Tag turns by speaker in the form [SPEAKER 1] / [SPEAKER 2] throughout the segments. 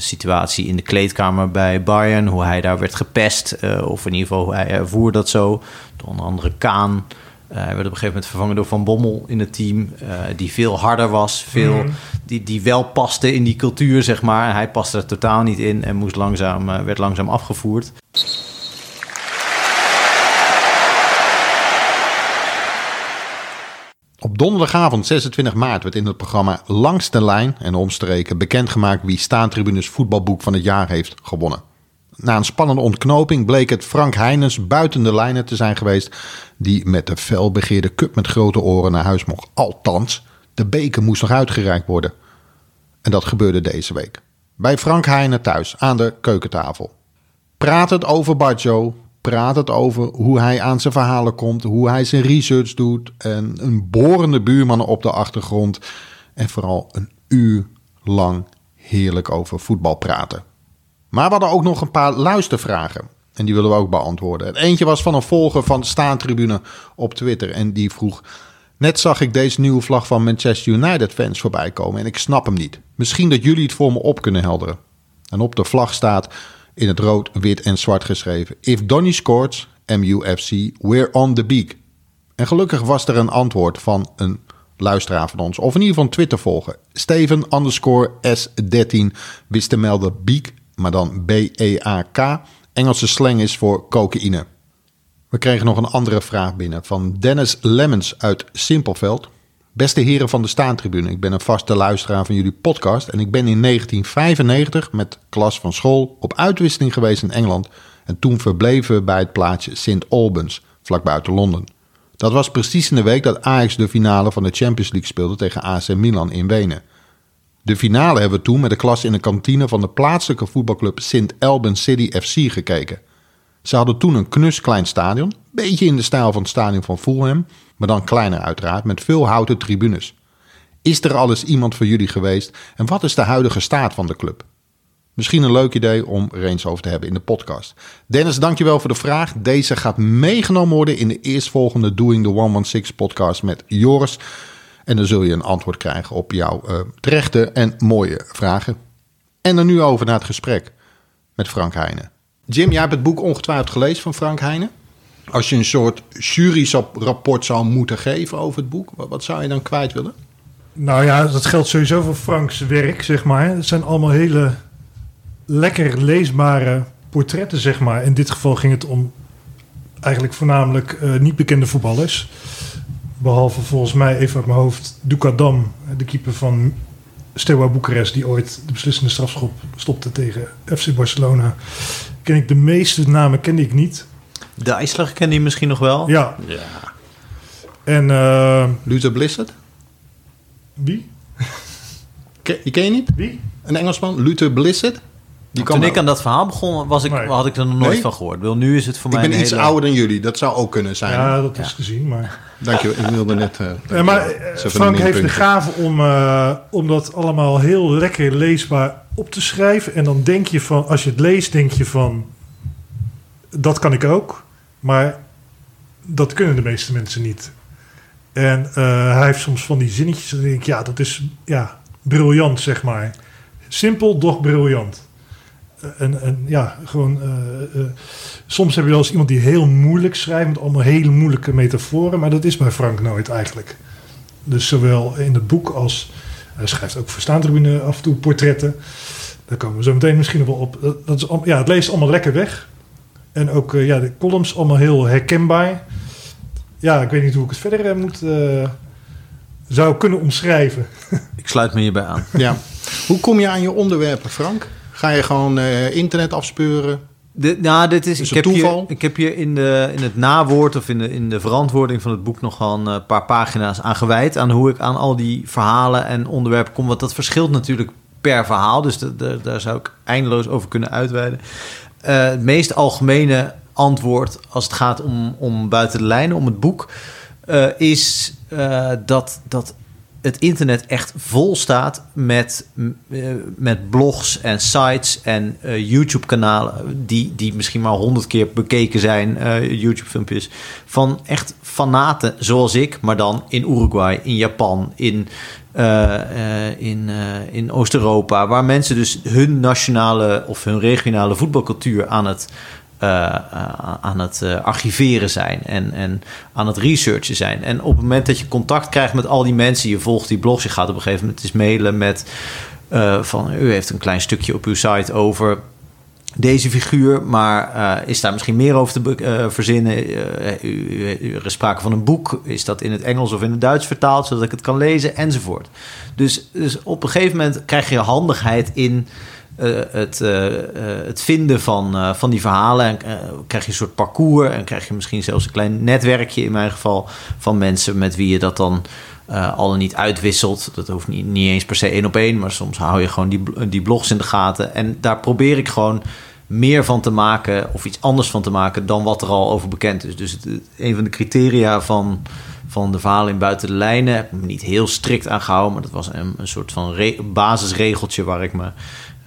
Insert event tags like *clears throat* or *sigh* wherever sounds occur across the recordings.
[SPEAKER 1] situatie in de kleedkamer bij Bayern, hoe hij daar werd gepest, eh, of in ieder geval hoe hij ervoer dat zo. Door onder andere Kaan. Uh, hij werd op een gegeven moment vervangen door Van Bommel in het team, uh, die veel harder was, veel,
[SPEAKER 2] Mhm.
[SPEAKER 1] die, die wel paste in die cultuur, zeg maar. Hij paste er totaal niet in en moest langzaam, werd langzaam afgevoerd.
[SPEAKER 3] Op donderdagavond 26 maart werd in het programma Langs de Lijn en omstreken bekendgemaakt wie Staantribunes voetbalboek van het jaar heeft gewonnen. Na een spannende ontknoping bleek het Frank Heijnens buiten de lijnen te zijn geweest, die met de felbegeerde cup met grote oren naar huis mocht. Althans, de beker moest nog uitgereikt worden. En dat gebeurde deze week. Bij Frank Heijnen thuis aan de keukentafel. Praat het over Barjo, praat het over hoe hij aan zijn verhalen komt, hoe hij zijn research doet en een borende buurman op de achtergrond en vooral een uur lang heerlijk over voetbal praten. Maar we hadden ook nog een paar luistervragen en die willen we ook beantwoorden. Het eentje was van een volger van Staantribune op Twitter en die vroeg... Net zag ik deze nieuwe vlag van Manchester United fans voorbij komen en ik snap hem niet. Misschien dat jullie het voor me op kunnen helderen. En op de vlag staat in het rood, wit en zwart geschreven. If Donny scores, MUFC, we're on the beak. En gelukkig was er een antwoord van een luisteraar van ons. Of in ieder geval Twitter volgen. Steven underscore S13 wist te melden beak, maar dan B-E-A-K. Engelse slang is voor cocaïne. We kregen nog een andere vraag binnen van Dennis Lemmens uit Simpelveld. Beste heren van de Staantribune, ik ben een vaste luisteraar van jullie podcast en ik ben in 1995 met klas van school op uitwisseling geweest in Engeland en toen verbleven we bij het plaatsje St. Albans, vlak buiten Londen. Dat was precies in de week dat Ajax de finale van de Champions League speelde tegen AC Milan in Wenen. De finale hebben we toen met de klas in de kantine van de plaatselijke voetbalclub St. Albans City FC gekeken. Ze hadden toen een knus klein stadion, beetje in de stijl van het stadion van Fulham, maar dan kleiner uiteraard, met veel houten tribunes. Is er al eens iemand voor jullie geweest en wat is de huidige staat van de club? Misschien een leuk idee om er eens over te hebben in de podcast. Dennis, dankjewel voor de vraag. Deze gaat meegenomen worden in de eerstvolgende Doing the 116 podcast met Joris. En dan zul je een antwoord krijgen op jouw uh, terechte en mooie vragen. En dan nu over naar het gesprek met Frank Heijnen. Jim, jij hebt het boek ongetwijfeld gelezen van Frank Heijnen. Als je een soort juryrapport zou moeten geven over het boek, wat zou je dan kwijt willen?
[SPEAKER 2] Nou ja, dat geldt sowieso voor Franks werk, zeg maar. Het zijn allemaal hele lekker leesbare portretten, zeg maar. In dit geval ging het om eigenlijk voornamelijk uh, niet bekende voetballers. Behalve volgens mij, even uit mijn hoofd, Dukadam, de keeper van Steaua Boekarest... die ooit de beslissende strafschop stopte tegen FC Barcelona. Ken ik de meeste namen kende ik niet.
[SPEAKER 1] De IJsler kende je misschien nog wel?
[SPEAKER 2] Ja.
[SPEAKER 1] ja.
[SPEAKER 2] En... Uh,
[SPEAKER 3] Luther Blissett?
[SPEAKER 2] Wie? *laughs*
[SPEAKER 3] Ken, je ken je niet?
[SPEAKER 2] Wie?
[SPEAKER 3] Een Engelsman, Luther Blissett.
[SPEAKER 1] Die Toen ik aan dat verhaal begon, was ik, nee. had ik er nog nooit nee? van gehoord. Wil, nu is het voor
[SPEAKER 3] ik
[SPEAKER 1] mij.
[SPEAKER 3] Ik ben iets
[SPEAKER 1] hele...
[SPEAKER 3] ouder dan jullie, dat zou ook kunnen zijn.
[SPEAKER 2] Ja, dat is ja. gezien, maar. *laughs*
[SPEAKER 3] Dank je, ik wilde net. Uh,
[SPEAKER 2] ja, maar Frank heeft de gave om, uh, om dat allemaal heel lekker leesbaar op te schrijven. En dan denk je van, als je het leest, denk je van. Dat kan ik ook, maar dat kunnen de meeste mensen niet. En uh, hij heeft soms van die zinnetjes. Dan denk ik, ja, dat is ja, briljant, zeg maar. Simpel, doch briljant. En, en ja, gewoon. Uh, soms heb je wel eens iemand die heel moeilijk schrijft. Met allemaal hele moeilijke metaforen. Maar dat is bij Frank nooit eigenlijk. Dus zowel in het boek als. Hij schrijft ook voor Staantribune af en toe portretten. Daar komen we zo meteen misschien wel op. Dat is, ja, het leest allemaal lekker weg. En ook uh, ja, de columns allemaal heel herkenbaar. Ja, ik weet niet hoe ik het verder moet. zou kunnen omschrijven. *laughs*
[SPEAKER 1] ik sluit me hierbij aan.
[SPEAKER 3] Ja. Hoe kom je aan je onderwerpen, Frank? Ga je gewoon uh, internet afspeuren?
[SPEAKER 1] De, nou, dit is,
[SPEAKER 3] is
[SPEAKER 1] ik, heb
[SPEAKER 3] toeval?
[SPEAKER 1] Hier, ik heb hier in, de, in het nawoord of in de, in de verantwoording van het boek nog wel een paar pagina's aan gewijd. Aan hoe ik aan al die verhalen en onderwerpen kom. Want dat verschilt natuurlijk per verhaal. Dus de, de, daar zou ik eindeloos over kunnen uitweiden. Uh, het meest algemene antwoord als het gaat om, om buiten de lijnen, om het boek, uh, is uh, dat, dat het internet echt vol staat met, uh, met blogs en sites en uh, YouTube-kanalen die, die misschien maar honderd keer bekeken zijn, uh, YouTube-filmpjes, van echt fanaten zoals ik, maar dan in Uruguay, in Japan, in, in, in Oost-Europa, waar mensen dus hun nationale of hun regionale voetbalcultuur aan het uh, aan het uh, archiveren zijn en, en aan het researchen zijn. En op het moment dat je contact krijgt met al die mensen, je volgt die blogs, je gaat op een gegeven moment eens mailen met uh, van u heeft een klein stukje op uw site over deze figuur, maar is daar misschien meer over te verzinnen? U, er is sprake van een boek, is dat in het Engels of in het Duits vertaald, zodat ik het kan lezen, enzovoort. Dus, dus op een gegeven moment krijg je handigheid in uh, het, uh, het vinden van, van die verhalen. En krijg je een soort parcours. En krijg je misschien zelfs een klein netwerkje in mijn geval. Van mensen met wie je dat dan al niet uitwisselt. Dat hoeft niet, niet eens per se één op één. Maar soms hou je gewoon die, die blogs in de gaten. En daar probeer ik gewoon meer van te maken. Of iets anders van te maken dan wat er al over bekend is. Dus het, een van de criteria van van de verhalen in buiten de lijnen. Heb ik me niet heel strikt aan gehouden, maar dat was een, een soort van basisregeltje waar ik me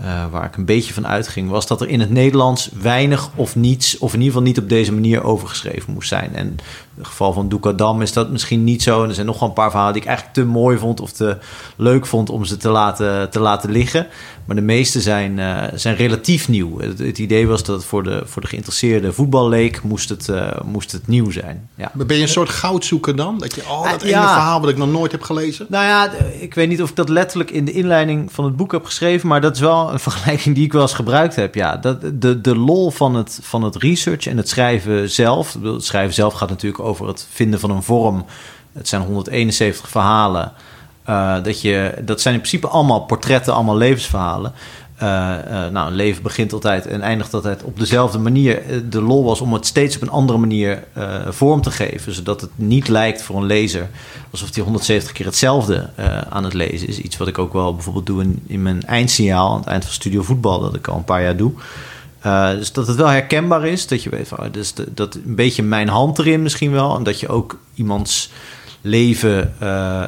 [SPEAKER 1] uh, waar ik een beetje van uitging, was dat er in het Nederlands weinig of niets, of in ieder geval niet op deze manier overgeschreven moest zijn. En in het geval van Doekadam is dat misschien niet zo. En er zijn nog wel een paar verhalen die ik eigenlijk te mooi vond of te leuk vond om ze te laten, te laten liggen. Maar de meeste zijn, uh, zijn relatief nieuw. Het, het, idee was dat het voor de, voor de geïnteresseerde voetballeek moest het, uh, moest het nieuw zijn. Ja.
[SPEAKER 3] Ben je een soort goudzoeker dan? Dat je, oh, dat ene ja. verhaal wat ik nog nooit heb gelezen?
[SPEAKER 1] Nou ja, ik weet niet of ik dat letterlijk in de inleiding van het boek heb geschreven, maar dat is wel een vergelijking die ik wel eens gebruikt heb. Ja, dat, de, de lol van het, van het research en het schrijven zelf. Het schrijven zelf gaat natuurlijk over het vinden van een vorm. Het zijn 171 verhalen. Uh, dat, je, dat zijn in principe allemaal portretten, allemaal levensverhalen. Uh, uh, nou, een leven begint altijd en eindigt altijd op dezelfde manier. De lol was om het steeds op een andere manier vorm te geven, zodat het niet lijkt voor een lezer alsof hij 170 keer hetzelfde aan het lezen is. Iets wat ik ook wel bijvoorbeeld doe in, mijn eindsignaal aan het eind van Studio Voetbal, dat ik al een paar jaar doe. dus dat het wel herkenbaar is, dat je weet van, oh, dus dat een beetje mijn hand erin misschien wel, en dat je ook iemands leven uh,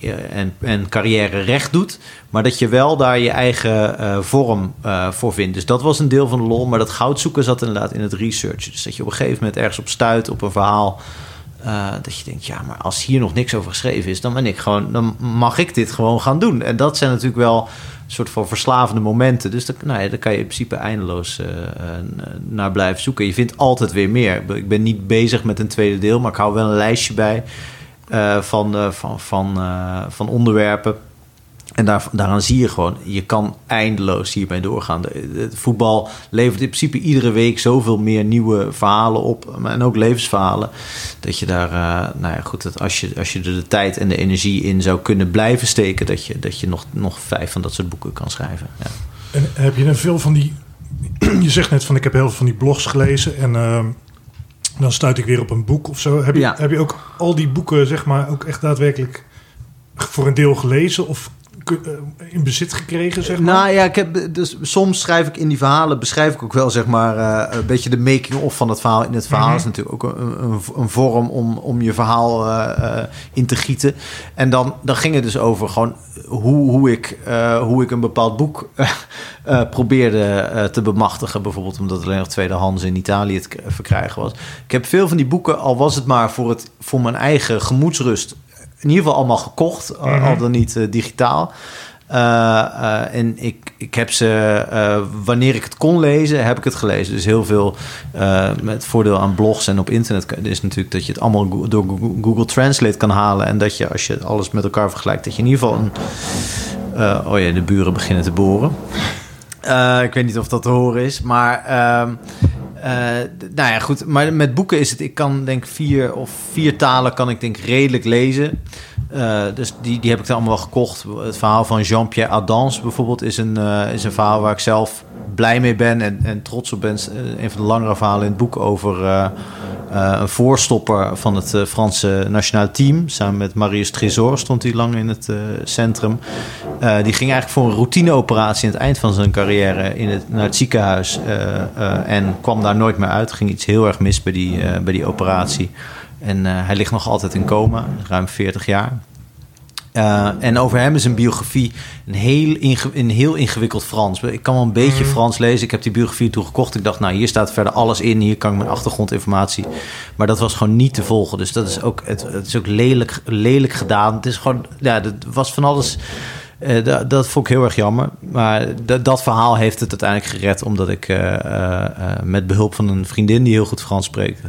[SPEAKER 1] uh, en, en carrière recht doet. Maar dat je wel daar je eigen uh, vorm voor vindt. Dus dat was een deel van de lol. Maar dat goudzoeken zat inderdaad in het research. Dus dat je op een gegeven moment ergens op stuit op een verhaal. dat je denkt, ja, maar als hier nog niks over geschreven is, dan ben ik gewoon, dan mag ik dit gewoon gaan doen. En dat zijn natuurlijk wel een soort van verslavende momenten. Dus dat, nou ja, daar kan je in principe eindeloos naar blijven zoeken. Je vindt altijd weer meer. Ik ben niet bezig met een tweede deel, maar ik hou wel een lijstje bij van, uh, van, van, uh, van onderwerpen. En daar, daaraan zie je gewoon, je kan eindeloos hiermee doorgaan. Het voetbal levert in principe iedere week zoveel meer nieuwe verhalen op. En ook levensverhalen. Dat je daar, nou ja, goed, dat als je, als je er de tijd en de energie in zou kunnen blijven steken, dat je, dat je nog, nog vijf van dat soort boeken kan schrijven. Ja.
[SPEAKER 2] En heb je dan veel van die. *clears throat* je zegt net van ik heb heel veel van die blogs gelezen. En ehm, dan stuit ik weer op een boek of zo. Heb je, heb je ook al die boeken, zeg maar, ook echt daadwerkelijk voor een deel gelezen? Of in bezit gekregen, zeg maar?
[SPEAKER 1] Nou ja, ik heb, dus soms schrijf ik in die verhalen, beschrijf ik ook wel, zeg maar, uh, een beetje de making-of van het verhaal. In het verhaal mm -hmm. is natuurlijk ook een, een, een, vorm om, om je verhaal uh, in te gieten. En dan, dan ging het dus over gewoon hoe, hoe, ik, hoe ik een bepaald boek *laughs* probeerde te bemachtigen. Bijvoorbeeld omdat het alleen nog tweedehands in Italië te verkrijgen was. Ik heb veel van die boeken, al was het maar voor, het, voor mijn eigen gemoedsrust in ieder geval allemaal gekocht, mm -hmm. al dan niet uh, digitaal. Uh, uh, en ik, ik heb ze, wanneer ik het kon lezen, heb ik het gelezen. Dus heel veel met voordeel aan blogs en op internet is natuurlijk dat je het allemaal door Google Translate kan halen. En dat je, als je alles met elkaar vergelijkt, dat je in ieder geval een. oh ja, de buren beginnen te boren. ik weet niet of dat te horen is, maar. Uh, nou ja, goed. Maar met boeken is het... Ik kan denk vier of vier talen kan ik denk redelijk lezen. Uh, dus die, die heb ik dan allemaal gekocht. Het verhaal van Jean-Pierre Adams bijvoorbeeld... Is een, uh, is een verhaal waar ik zelf blij mee ben en, en trots op ben. Een van de langere verhalen in het boek over... een voorstopper van het Franse nationale team. Samen met Marius Trésor stond hij lang in het centrum. die ging eigenlijk voor een routineoperatie aan het eind van zijn carrière in het, naar het ziekenhuis. en kwam daar nooit meer uit. ging iets heel erg mis bij die, uh, bij die operatie. En uh, hij ligt nog altijd in coma, ruim 40 jaar. Uh, en over hem is een biografie een heel, een heel ingewikkeld Frans. Ik kan wel een beetje mhm. Frans lezen. Ik heb die biografie toen gekocht. Ik dacht, nou, hier staat verder alles in. Hier kan ik mijn achtergrondinformatie. Maar dat was gewoon niet te volgen. Dus dat is ook, het, het is ook lelijk, lelijk gedaan. Het is gewoon, ja, dat was van alles uh, dat, dat vond ik heel erg jammer. Maar dat verhaal heeft het uiteindelijk gered, omdat ik uh, uh, met behulp van een vriendin die heel goed Frans spreekt,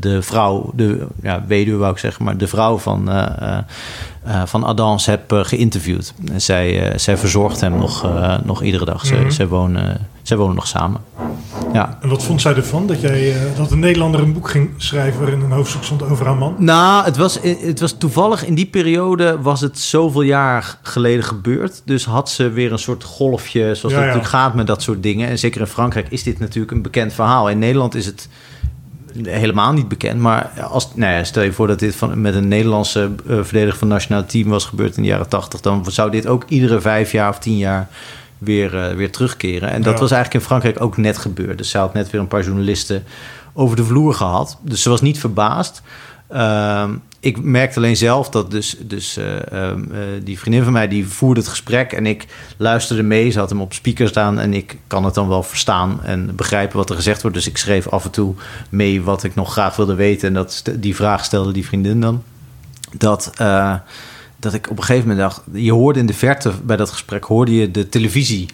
[SPEAKER 1] de vrouw, de ja, weduwe wou ik zeggen, maar de vrouw van, van Adams heb geïnterviewd. En zij, zij verzorgt hem nog, nog iedere dag. Mm zij, wonen, zij wonen nog samen. Ja.
[SPEAKER 2] En wat vond zij ervan dat, jij, uh, dat een Nederlander een boek ging schrijven waarin een hoofdstuk stond over haar man?
[SPEAKER 1] Nou, het was, het was toevallig in die periode was het zoveel jaar geleden gebeurd. Dus had ze weer een soort golfje, zoals ja, het natuurlijk gaat met dat soort dingen. En zeker in Frankrijk is dit natuurlijk een bekend verhaal. In Nederland is het helemaal niet bekend. Maar als, nou ja, stel je voor dat dit van, met een Nederlandse uh, verdediger van het nationale team was gebeurd in de jaren tachtig, dan zou dit ook iedere vijf jaar of tien jaar weer, uh, weer terugkeren. En dat was eigenlijk in Frankrijk ook net gebeurd. Dus ze had net weer een paar journalisten over de vloer gehad. Dus ze was niet verbaasd. Uh, ik merkte alleen zelf dat dus, dus uh, uh, die vriendin van mij die voerde het gesprek en ik luisterde mee. Ze had hem op speaker staan en ik kan het dan wel verstaan en begrijpen wat er gezegd wordt. Dus ik schreef af en toe mee wat ik nog graag wilde weten. En dat, die vraag stelde die vriendin dan. Dat dat ik op een gegeven moment dacht... je hoorde in de verte bij dat gesprek... hoorde je de televisie...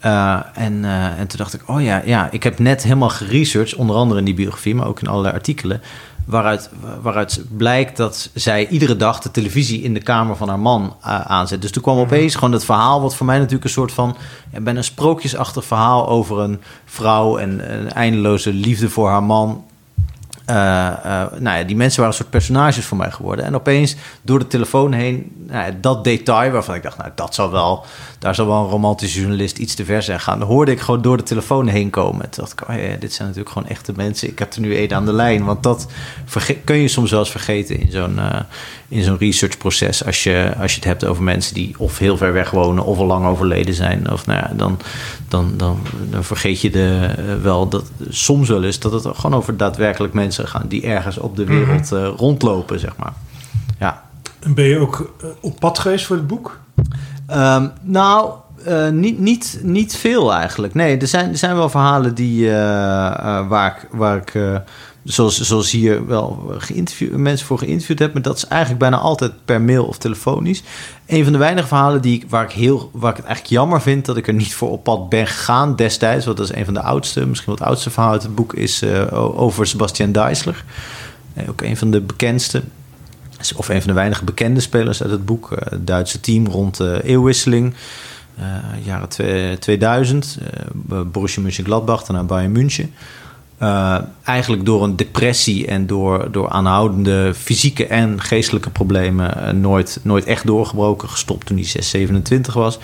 [SPEAKER 1] En, en toen dacht ik, oh ja, ja, ik heb net helemaal geresearched, onder andere in die biografie, maar ook in allerlei artikelen, waaruit, waaruit blijkt dat zij iedere dag de televisie in de kamer van haar man uh, aanzet. Dus toen kwam opeens gewoon het verhaal, wat voor mij natuurlijk een soort van, ja, ben een sprookjesachtig verhaal over een vrouw en een eindeloze liefde voor haar man. Uh, nou ja, die mensen waren een soort personages voor mij geworden. En opeens door de telefoon heen, nou dat detail waarvan ik dacht, nou, dat zal wel, daar zal wel een romantische journalist iets te ver zijn gaan. Dan hoorde ik gewoon door de telefoon heen komen. Toen dacht ik, oh ja, dit zijn natuurlijk gewoon echte mensen. Ik heb er nu één aan de lijn. Want dat kun je soms wel eens vergeten in zo'n uh, in zo'n researchproces. Als je, als je het hebt over mensen die of heel ver weg wonen of al lang overleden zijn. Of nou ja, dan, dan, dan, dan vergeet je de, wel dat soms wel eens dat het gewoon over daadwerkelijk mensen gaan die ergens op de wereld uh, rondlopen, zeg maar. Ja.
[SPEAKER 2] En ben je ook op pad geweest voor het boek?
[SPEAKER 1] Um, nou, uh, niet, niet, niet veel eigenlijk. Nee, er zijn, er zijn wel verhalen die, uh, uh, waar ik, waar ik zoals, zoals hier wel mensen voor geïnterviewd heb, maar dat is eigenlijk bijna altijd per mail of telefonisch. Een van de weinige verhalen die waar, ik heel, waar ik het eigenlijk jammer vind dat ik er niet voor op pad ben gegaan destijds, want dat is een van de oudste, misschien wat oudste verhalen uit het boek, is over Sebastian Deisler. ook een van de bekendste of een van de weinige bekende spelers uit het boek. Het eh, Duitse team rond de eeuwwisseling. Jaren 2000. Uh, Borussia Mönchengladbach, daarna Bayern München. Uh, eigenlijk door een depressie en door, door aanhoudende fysieke en geestelijke problemen nooit, nooit echt doorgebroken. Gestopt toen hij 6, 27 was.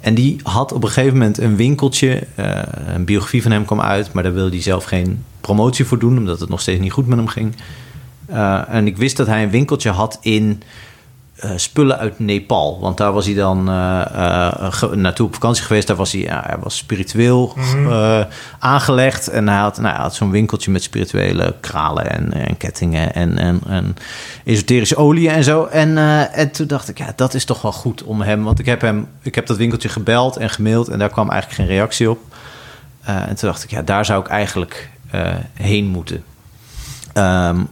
[SPEAKER 1] En die had op een gegeven moment een winkeltje. een biografie van hem kwam uit, maar daar wilde hij zelf geen promotie voor doen, omdat het nog steeds niet goed met hem ging. En ik wist dat hij een winkeltje had in uh, spullen uit Nepal. Want daar was hij dan uh, naartoe op vakantie geweest. Daar was hij, ja, hij was spiritueel mm aangelegd. En hij had, nou, hij had zo'n winkeltje met spirituele kralen en, en kettingen en, en, en, esoterische oliën en zo. En, en toen dacht ik, ja, dat is toch wel goed om hem. Want ik heb hem, ik heb dat winkeltje gebeld en gemaild en daar kwam eigenlijk geen reactie op. en toen dacht ik, ja, daar zou ik eigenlijk heen moeten. Um,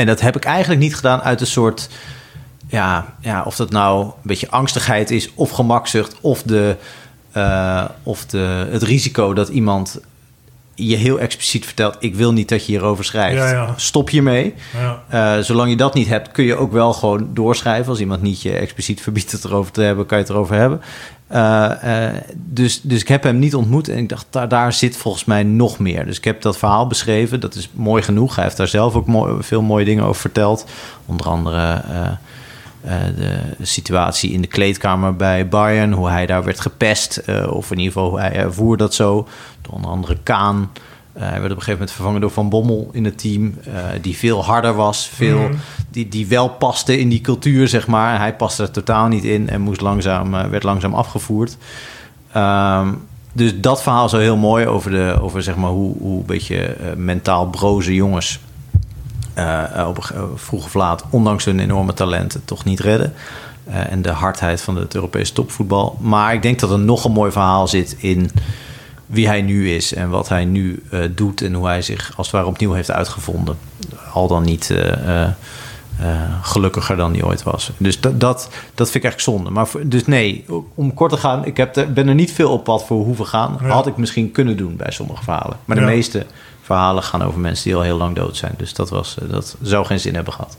[SPEAKER 1] en dat heb ik eigenlijk niet gedaan uit een soort. Ja, ja of dat nou een beetje angstigheid is, of gemakzucht, of, de, uh, of de, het risico dat iemand je heel expliciet vertelt: Ik wil niet dat je hierover schrijft. Ja, ja. Stop hiermee. Ja. Uh, zolang je dat niet hebt, kun je ook wel gewoon doorschrijven. Als iemand niet je expliciet verbiedt het erover te hebben, kan je het erover hebben. Uh, dus, dus ik heb hem niet ontmoet en ik dacht, daar, daar zit volgens mij nog meer. Dus ik heb dat verhaal beschreven, dat is mooi genoeg. Hij heeft daar zelf ook mooi, veel mooie dingen over verteld. Onder andere uh, de situatie in de kleedkamer bij Bayern, hoe hij daar werd gepest. of in ieder geval hoe hij ervoer dat zo. Door onder andere Kaan. Uh, hij werd op een gegeven moment vervangen door Van Bommel in het team, die veel harder was, veel, mm. die, die wel paste in die cultuur, zeg maar. Hij paste er totaal niet in en moest langzaam, werd langzaam afgevoerd. Um, dus dat verhaal is wel heel mooi over, de, over zeg maar, hoe, hoe een beetje mentaal broze jongens op vroeg of laat, ondanks hun enorme talenten, toch niet redden. en de hardheid van het Europese topvoetbal. Maar ik denk dat er nog een mooi verhaal zit in wie hij nu is en wat hij nu doet en hoe hij zich als het ware opnieuw heeft uitgevonden. Al dan niet gelukkiger dan hij ooit was. Dus dat, dat, dat vind ik echt zonde. Maar dus nee, om kort te gaan, ik heb ben er niet veel op pad voor hoeven gaan. Had ik misschien kunnen doen bij sommige verhalen. Maar de meeste verhalen gaan over mensen die al heel lang dood zijn. Dus dat, was, dat zou geen zin hebben gehad.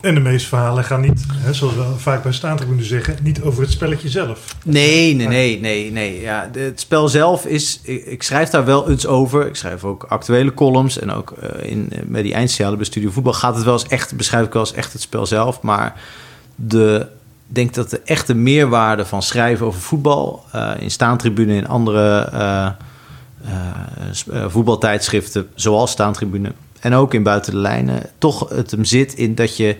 [SPEAKER 2] En de meeste verhalen gaan niet, hè, zoals we vaak bij staantribune zeggen, niet over het spelletje zelf.
[SPEAKER 1] Nee, nee, nee, nee. nee. Ja, het spel zelf is, ik, schrijf daar wel iets over. Ik schrijf ook actuele columns en ook uh, in, met die eindsignalen bij Studio Voetbal gaat het wel eens echt, beschrijf ik wel eens echt het spel zelf. Maar de, ik denk dat de echte meerwaarde van schrijven over voetbal uh, in staantribune in andere uh, voetbaltijdschriften, zoals staantribune en ook in buiten de lijnen, toch het hem zit in dat je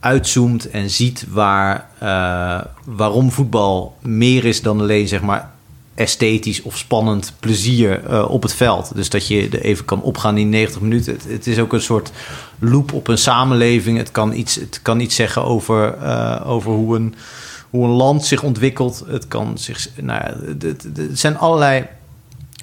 [SPEAKER 1] uitzoomt en ziet waar, uh, waarom voetbal meer is dan alleen zeg maar esthetisch of spannend plezier op het veld. Dus dat je er even kan opgaan in 90 minuten. Het, het, is ook een soort loop op een samenleving. Het kan iets, het kan iets zeggen over, over hoe, een, hoe een land zich ontwikkelt. Het kan zich. Nou ja, er zijn allerlei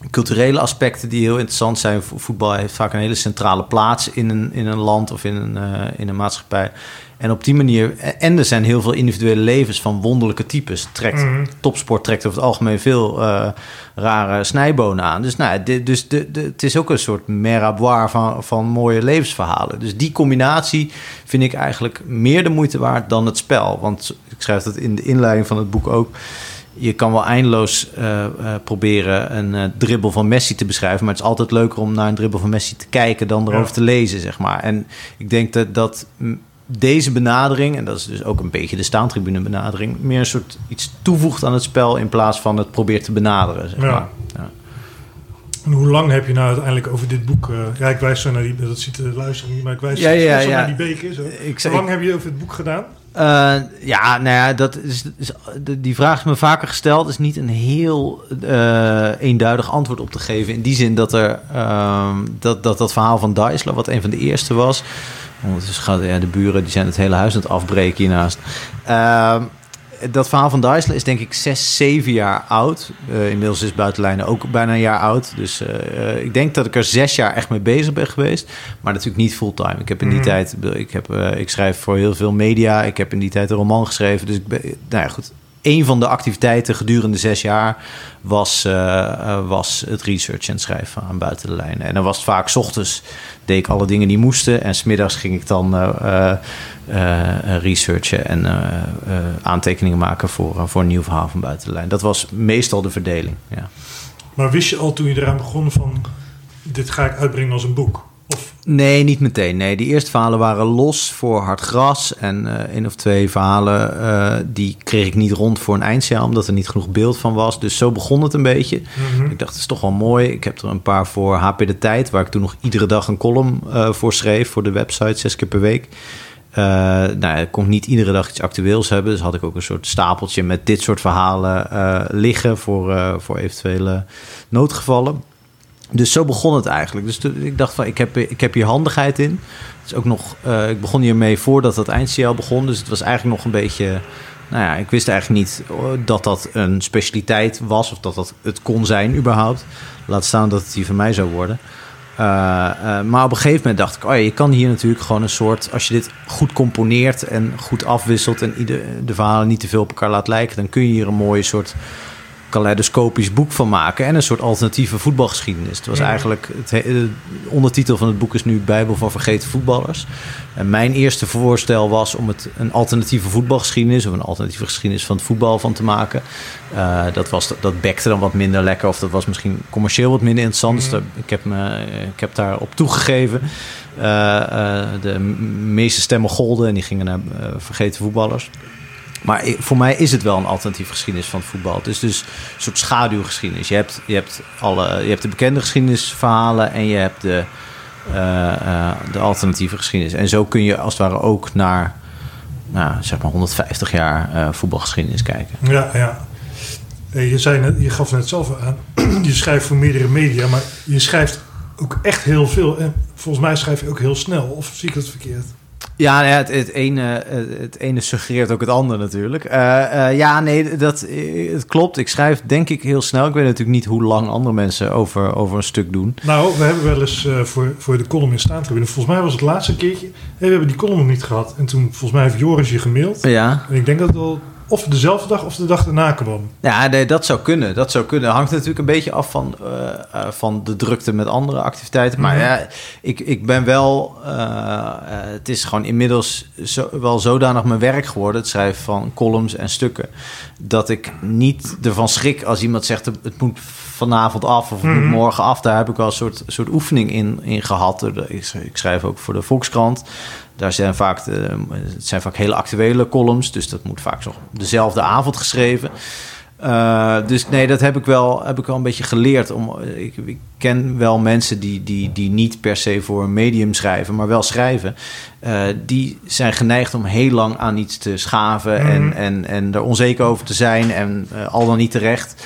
[SPEAKER 1] culturele aspecten die heel interessant zijn. Voetbal heeft vaak een hele centrale plaats in een, in een land of in een, uh, in een maatschappij. En op die manier, en er zijn heel veel individuele levens van wonderlijke types. Trekt, mm. Topsport trekt over het algemeen veel uh, rare snijbonen aan. Dus, nou, dit, dus de, de, het is ook een soort meraboir van, van mooie levensverhalen. Dus die combinatie vind ik eigenlijk meer de moeite waard dan het spel. Want ik schrijf dat in de inleiding van het boek ook je kan wel eindeloos uh, uh, proberen een uh, dribbel van Messi te beschrijven. Maar het is altijd leuker om naar een dribbel van Messi te kijken dan erover te lezen, zeg maar. En ik denk dat, dat deze benadering, en dat is dus ook een beetje de staantribune benadering, meer een soort iets toevoegt aan het spel in plaats van het probeert te benaderen. Zeg maar. ja.
[SPEAKER 2] En hoe lang heb je nou uiteindelijk over dit boek... Uh, ja, ik wijs zo naar die... Dat ziet de luisteraar niet, maar ik wijs ja, ja, zo naar die beker. Zo. Ik, hoe lang heb je over het boek gedaan?
[SPEAKER 1] Uh, ja, nou ja, dat is, die vraag is me vaker gesteld. is niet een heel uh, eenduidig antwoord op te geven. In die zin dat er uh, dat, dat, dat verhaal van Dijsler, wat een van de eerste was. Ondertussen ja, de buren die zijn het hele huis aan het afbreken hiernaast. Dat verhaal van Dijssel is denk ik zes, zeven jaar oud. Uh, inmiddels is Buitenlijnen ook bijna een jaar oud. Dus uh, ik denk dat ik er zes jaar echt mee bezig ben geweest. Maar natuurlijk niet fulltime. Ik heb in die mm. tijd... Ik, heb, ik schrijf voor heel veel media. Ik heb in die tijd een roman geschreven. Dus ik ben... Nou ja, goed een van de activiteiten gedurende zes jaar was, uh, was het research en schrijven aan buiten de lijnen. En dan was het vaak s ochtends deed ik alle dingen die moesten. En smiddags ging ik dan uh, researchen en aantekeningen maken voor, voor een nieuw verhaal van buiten de lijn. Dat was meestal de verdeling. Ja.
[SPEAKER 2] Maar wist je al toen je eraan begon van dit ga ik uitbrengen als een boek?
[SPEAKER 1] Nee, niet meteen. Nee, die eerste verhalen waren los voor hard gras. En uh, één of twee verhalen uh, die kreeg ik niet rond voor een eindjaar, omdat er niet genoeg beeld van was. Dus zo begon het een beetje. Mhm. Ik dacht, het is toch wel mooi. Ik heb er een paar voor HP De Tijd, waar ik toen nog iedere dag een column uh, voor schreef voor de website, zes keer per week. nou, ik kon niet iedere dag iets actueels hebben. Dus had ik ook een soort stapeltje met dit soort verhalen liggen voor, voor eventuele noodgevallen. Dus zo begon het eigenlijk. Dus ik dacht van, ik heb, ik heb hier handigheid in. Het is ook nog, uh, ik begon hiermee voordat het eindCL begon. Dus het was eigenlijk nog een beetje... Nou ja, ik wist eigenlijk niet eh, dat dat een specialiteit was... of dat dat het kon zijn überhaupt. Laat staan dat het hier van mij zou worden. Uh, maar op een gegeven moment dacht ik... oh je kan hier natuurlijk gewoon een soort... als je dit goed componeert en goed afwisselt... en ieder, de verhalen niet te veel op elkaar laat lijken... dan kun je hier een mooie soort kaleidoscopisch boek van maken en een soort alternatieve voetbalgeschiedenis. Het was eigenlijk het de ondertitel van het boek is nu Bijbel van vergeten voetballers. En mijn eerste voorstel was om het een alternatieve voetbalgeschiedenis of een alternatieve geschiedenis van het voetbal van te maken. Uh, dat, was, dat bekte dan wat minder lekker of dat was misschien commercieel wat minder interessant. Dus mm. ik, heb me, ik heb daar op toegegeven. Uh, uh, de meeste stemmen golden en die gingen naar vergeten voetballers. Maar voor mij is het wel een alternatief geschiedenis van het voetbal. Het is dus een soort schaduwgeschiedenis. Je hebt, je hebt, alle, je hebt de bekende geschiedenisverhalen en je hebt de, uh, uh, de alternatieve geschiedenis. En zo kun je als het ware ook naar nou, zeg maar 150 jaar uh, voetbalgeschiedenis kijken.
[SPEAKER 2] Ja, ja. Je, zei je gaf net zelf aan, *clears throat* je schrijft voor meerdere media, maar je schrijft ook echt heel veel. En volgens mij schrijf je ook heel snel, of zie ik het verkeerd?
[SPEAKER 1] Ja, het, het, ene, het ene suggereert ook het andere natuurlijk. ja, nee, dat, het klopt. Ik schrijf denk ik heel snel. Ik weet natuurlijk niet hoe lang andere mensen over, over een stuk doen.
[SPEAKER 2] Nou, we hebben wel eens voor, voor de column in staantribune... Volgens mij was het laatste keertje... we hebben die column nog niet gehad. En toen, volgens mij heeft Joris je gemaild.
[SPEAKER 1] Ja.
[SPEAKER 2] En ik denk dat het al of dezelfde dag of de dag daarna kwam.
[SPEAKER 1] Ja, nee, dat zou kunnen. Dat zou kunnen. Hangt natuurlijk een beetje af van, uh, uh, van de drukte met andere activiteiten. Maar mhm. ja, ik, ik ben wel... Uh, het is gewoon inmiddels zo, wel zodanig mijn werk geworden... het schrijven van columns en stukken... dat ik niet ervan schrik als iemand zegt... het moet vanavond af of mhm. morgen af. Daar heb ik wel een soort, soort oefening in, in gehad. Ik schrijf ook voor de Volkskrant... Daar zijn vaak, het zijn vaak hele actuele columns, dus dat moet vaak zo dezelfde avond geschreven. Uh, dus nee, dat heb ik wel, heb ik wel een beetje geleerd. Om, ik, ik, ken wel mensen die, die, die niet per se voor een medium schrijven, maar wel schrijven. Uh, die zijn geneigd om heel lang aan iets te schaven en, mhm. en, en er onzeker over te zijn en uh, al dan niet terecht.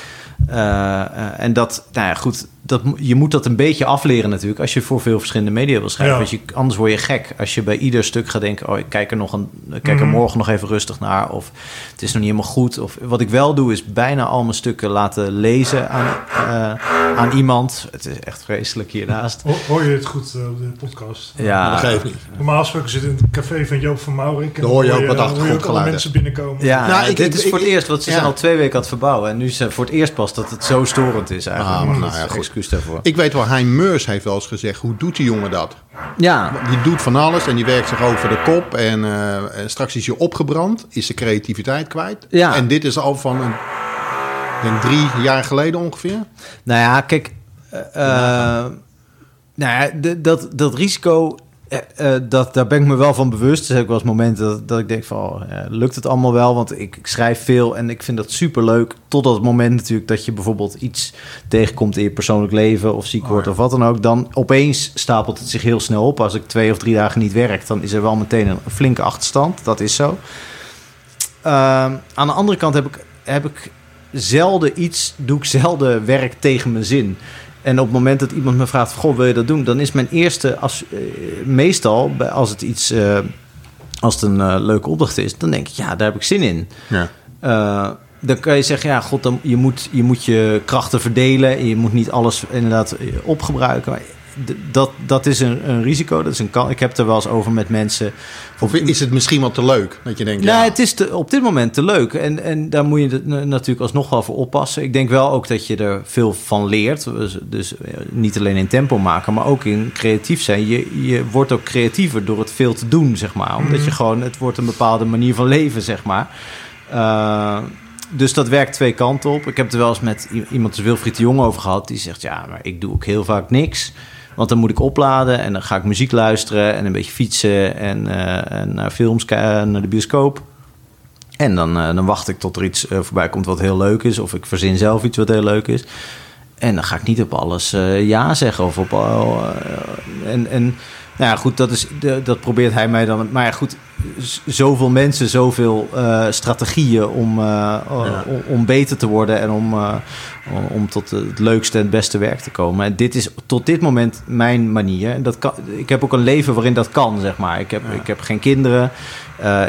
[SPEAKER 1] en dat, nou ja, goed, dat, je moet dat een beetje afleren natuurlijk als je voor veel verschillende media wil schrijven. Ja. je, anders word je gek als je bij ieder stuk gaat denken: oh, ik kijk er, nog een, kijk er mhm. morgen nog even rustig naar. Of het is nog niet helemaal goed. Of wat ik wel doe, is bijna al mijn stukken laten lezen aan, uh, aan iemand. Het is echt vreselijk hiernaast.
[SPEAKER 2] Hoor je het goed uh, op de podcast?
[SPEAKER 1] Ja,
[SPEAKER 3] dat geeft niet.
[SPEAKER 2] Normaal gesproken zit in het café van Joop van Maurik.
[SPEAKER 3] En dan hoor je ook wat achtergrondgeluiden.
[SPEAKER 2] mensen binnenkomen.
[SPEAKER 1] Ja, nou, ik, dit is voor het eerst, want ze zijn al twee weken aan het verbouwen. En nu is het voor het eerst pas dat het zo storend is eigenlijk. Ah, nou, ja, goed. Excuus daarvoor.
[SPEAKER 3] Ik weet wel Hein Meurs heeft wel eens gezegd: hoe doet die jongen dat?
[SPEAKER 1] Ja.
[SPEAKER 3] Die doet van alles en die werkt zich over de kop. En, uh, straks is je opgebrand, is de creativiteit kwijt.
[SPEAKER 1] Ja.
[SPEAKER 3] En dit is al van een, denk drie jaar geleden ongeveer.
[SPEAKER 1] Nou ja, kijk. Uh, nou ja, dat, dat risico uh, dat, daar ben ik me wel van bewust. Er zijn ook wel eens momenten dat, dat ik denk van... Oh, lukt het allemaal wel? Want ik, ik, schrijf veel en ik vind dat super leuk. Tot het moment natuurlijk dat je bijvoorbeeld iets tegenkomt... in je persoonlijk leven of ziek wordt oh, of wat dan ook. Dan opeens stapelt het zich heel snel op. Als ik twee of drie dagen niet werk... dan is er wel meteen een flinke achterstand. Dat is zo. Ehm, aan de andere kant heb ik, heb ik zelden iets... doe ik zelden werk tegen mijn zin... En op het moment dat iemand me vraagt: Goh, wil je dat doen? Dan is mijn eerste, als, uh, meestal als het iets, uh, als het een uh, leuke opdracht is, dan denk ik: ja, daar heb ik zin in.
[SPEAKER 3] Ja.
[SPEAKER 1] dan kan je zeggen: ja, god, dan, je, moet, je moet je krachten verdelen. Je moet niet alles inderdaad opgebruiken. Maar dat, dat is een, een risico. Dat is een kan. Ik heb er wel eens over met mensen.
[SPEAKER 3] Of is het misschien wel te leuk? Dat je denkt.
[SPEAKER 1] Nee, het is te, op dit moment te leuk. En, en daar moet je natuurlijk alsnog wel voor oppassen. Ik denk wel ook dat je er veel van leert. Dus, dus eh, niet alleen in tempo maken, maar ook in creatief zijn. Je, je wordt ook creatiever door het veel te doen, zeg maar. Omdat je mhm. gewoon, het wordt een bepaalde manier van leven, zeg maar. Uh, dus dat werkt twee kanten op. Ik heb het er wel eens met iemand Wilfried de Jong over gehad. Die zegt, ja, maar ik doe ook heel vaak niks. Want dan moet ik opladen en dan ga ik muziek luisteren en een beetje fietsen en, uh, en naar films naar de bioscoop. En dan, uh, dan wacht ik tot er iets uh, voorbij komt wat heel leuk is. Of ik verzin zelf iets wat heel leuk is. En dan ga ik niet op alles ja zeggen. Of op, en, en nou ja, goed, dat, is, dat probeert hij mij dan. Maar ja, goed, zoveel mensen, zoveel uh, strategieën om, uh, om, om, beter te worden en om, uh, om tot het leukste en het beste werk te komen. En dit is tot dit moment mijn manier. En dat kan, ik heb ook een leven waarin dat kan, zeg maar. Ik heb, ik heb geen kinderen.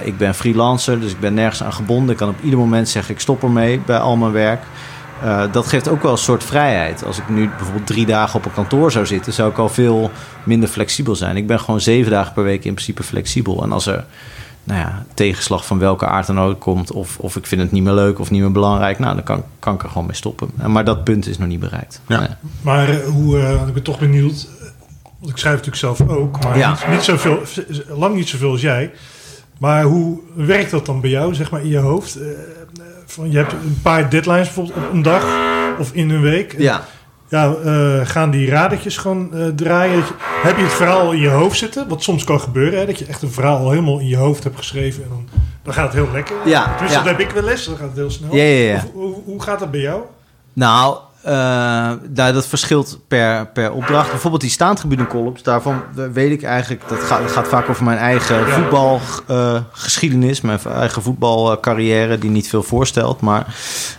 [SPEAKER 1] ik ben freelancer, dus ik ben nergens aan gebonden. Ik kan op ieder moment zeggen, ik stop ermee bij al mijn werk. Uh, dat geeft ook wel een soort vrijheid. Als ik nu bijvoorbeeld drie dagen op een kantoor zou zitten, zou ik al veel minder flexibel zijn. Ik ben gewoon zeven dagen per week in principe flexibel. En als er nou ja, tegenslag van welke aard dan ook komt, of, of ik vind het niet meer leuk of niet meer belangrijk, nou, dan kan, kan ik er gewoon mee stoppen. Maar dat punt is nog niet bereikt.
[SPEAKER 3] Ja.
[SPEAKER 2] Maar uh, hoe, uh, ik ben toch benieuwd, want ik schrijf natuurlijk zelf ook, maar ja. niet, niet zoveel, lang niet zoveel als jij. Maar hoe werkt dat dan bij jou, zeg maar, in je hoofd? van, je hebt een paar deadlines bijvoorbeeld op een dag of in een week.
[SPEAKER 1] Ja.
[SPEAKER 2] Ja, uh, gaan die radertjes gewoon uh, draaien? heb je het verhaal in je hoofd zitten? Wat soms kan gebeuren, hè, dat je echt een verhaal al helemaal in je hoofd hebt geschreven. En dan, dan gaat het heel lekker.
[SPEAKER 1] Ja,
[SPEAKER 2] dus
[SPEAKER 1] ja.
[SPEAKER 2] dat heb ik wel eens, dan gaat het heel snel.
[SPEAKER 1] Ja, ja, ja.
[SPEAKER 2] Hoe, hoe gaat dat bij jou?
[SPEAKER 1] Nou, uh, nou, dat verschilt per, per opdracht. Bijvoorbeeld die staantribune columns, daarvan weet ik eigenlijk... dat gaat, gaat vaak over mijn eigen voetbalgeschiedenis... Uh, mijn eigen voetbalcarrière, die niet veel voorstelt... maar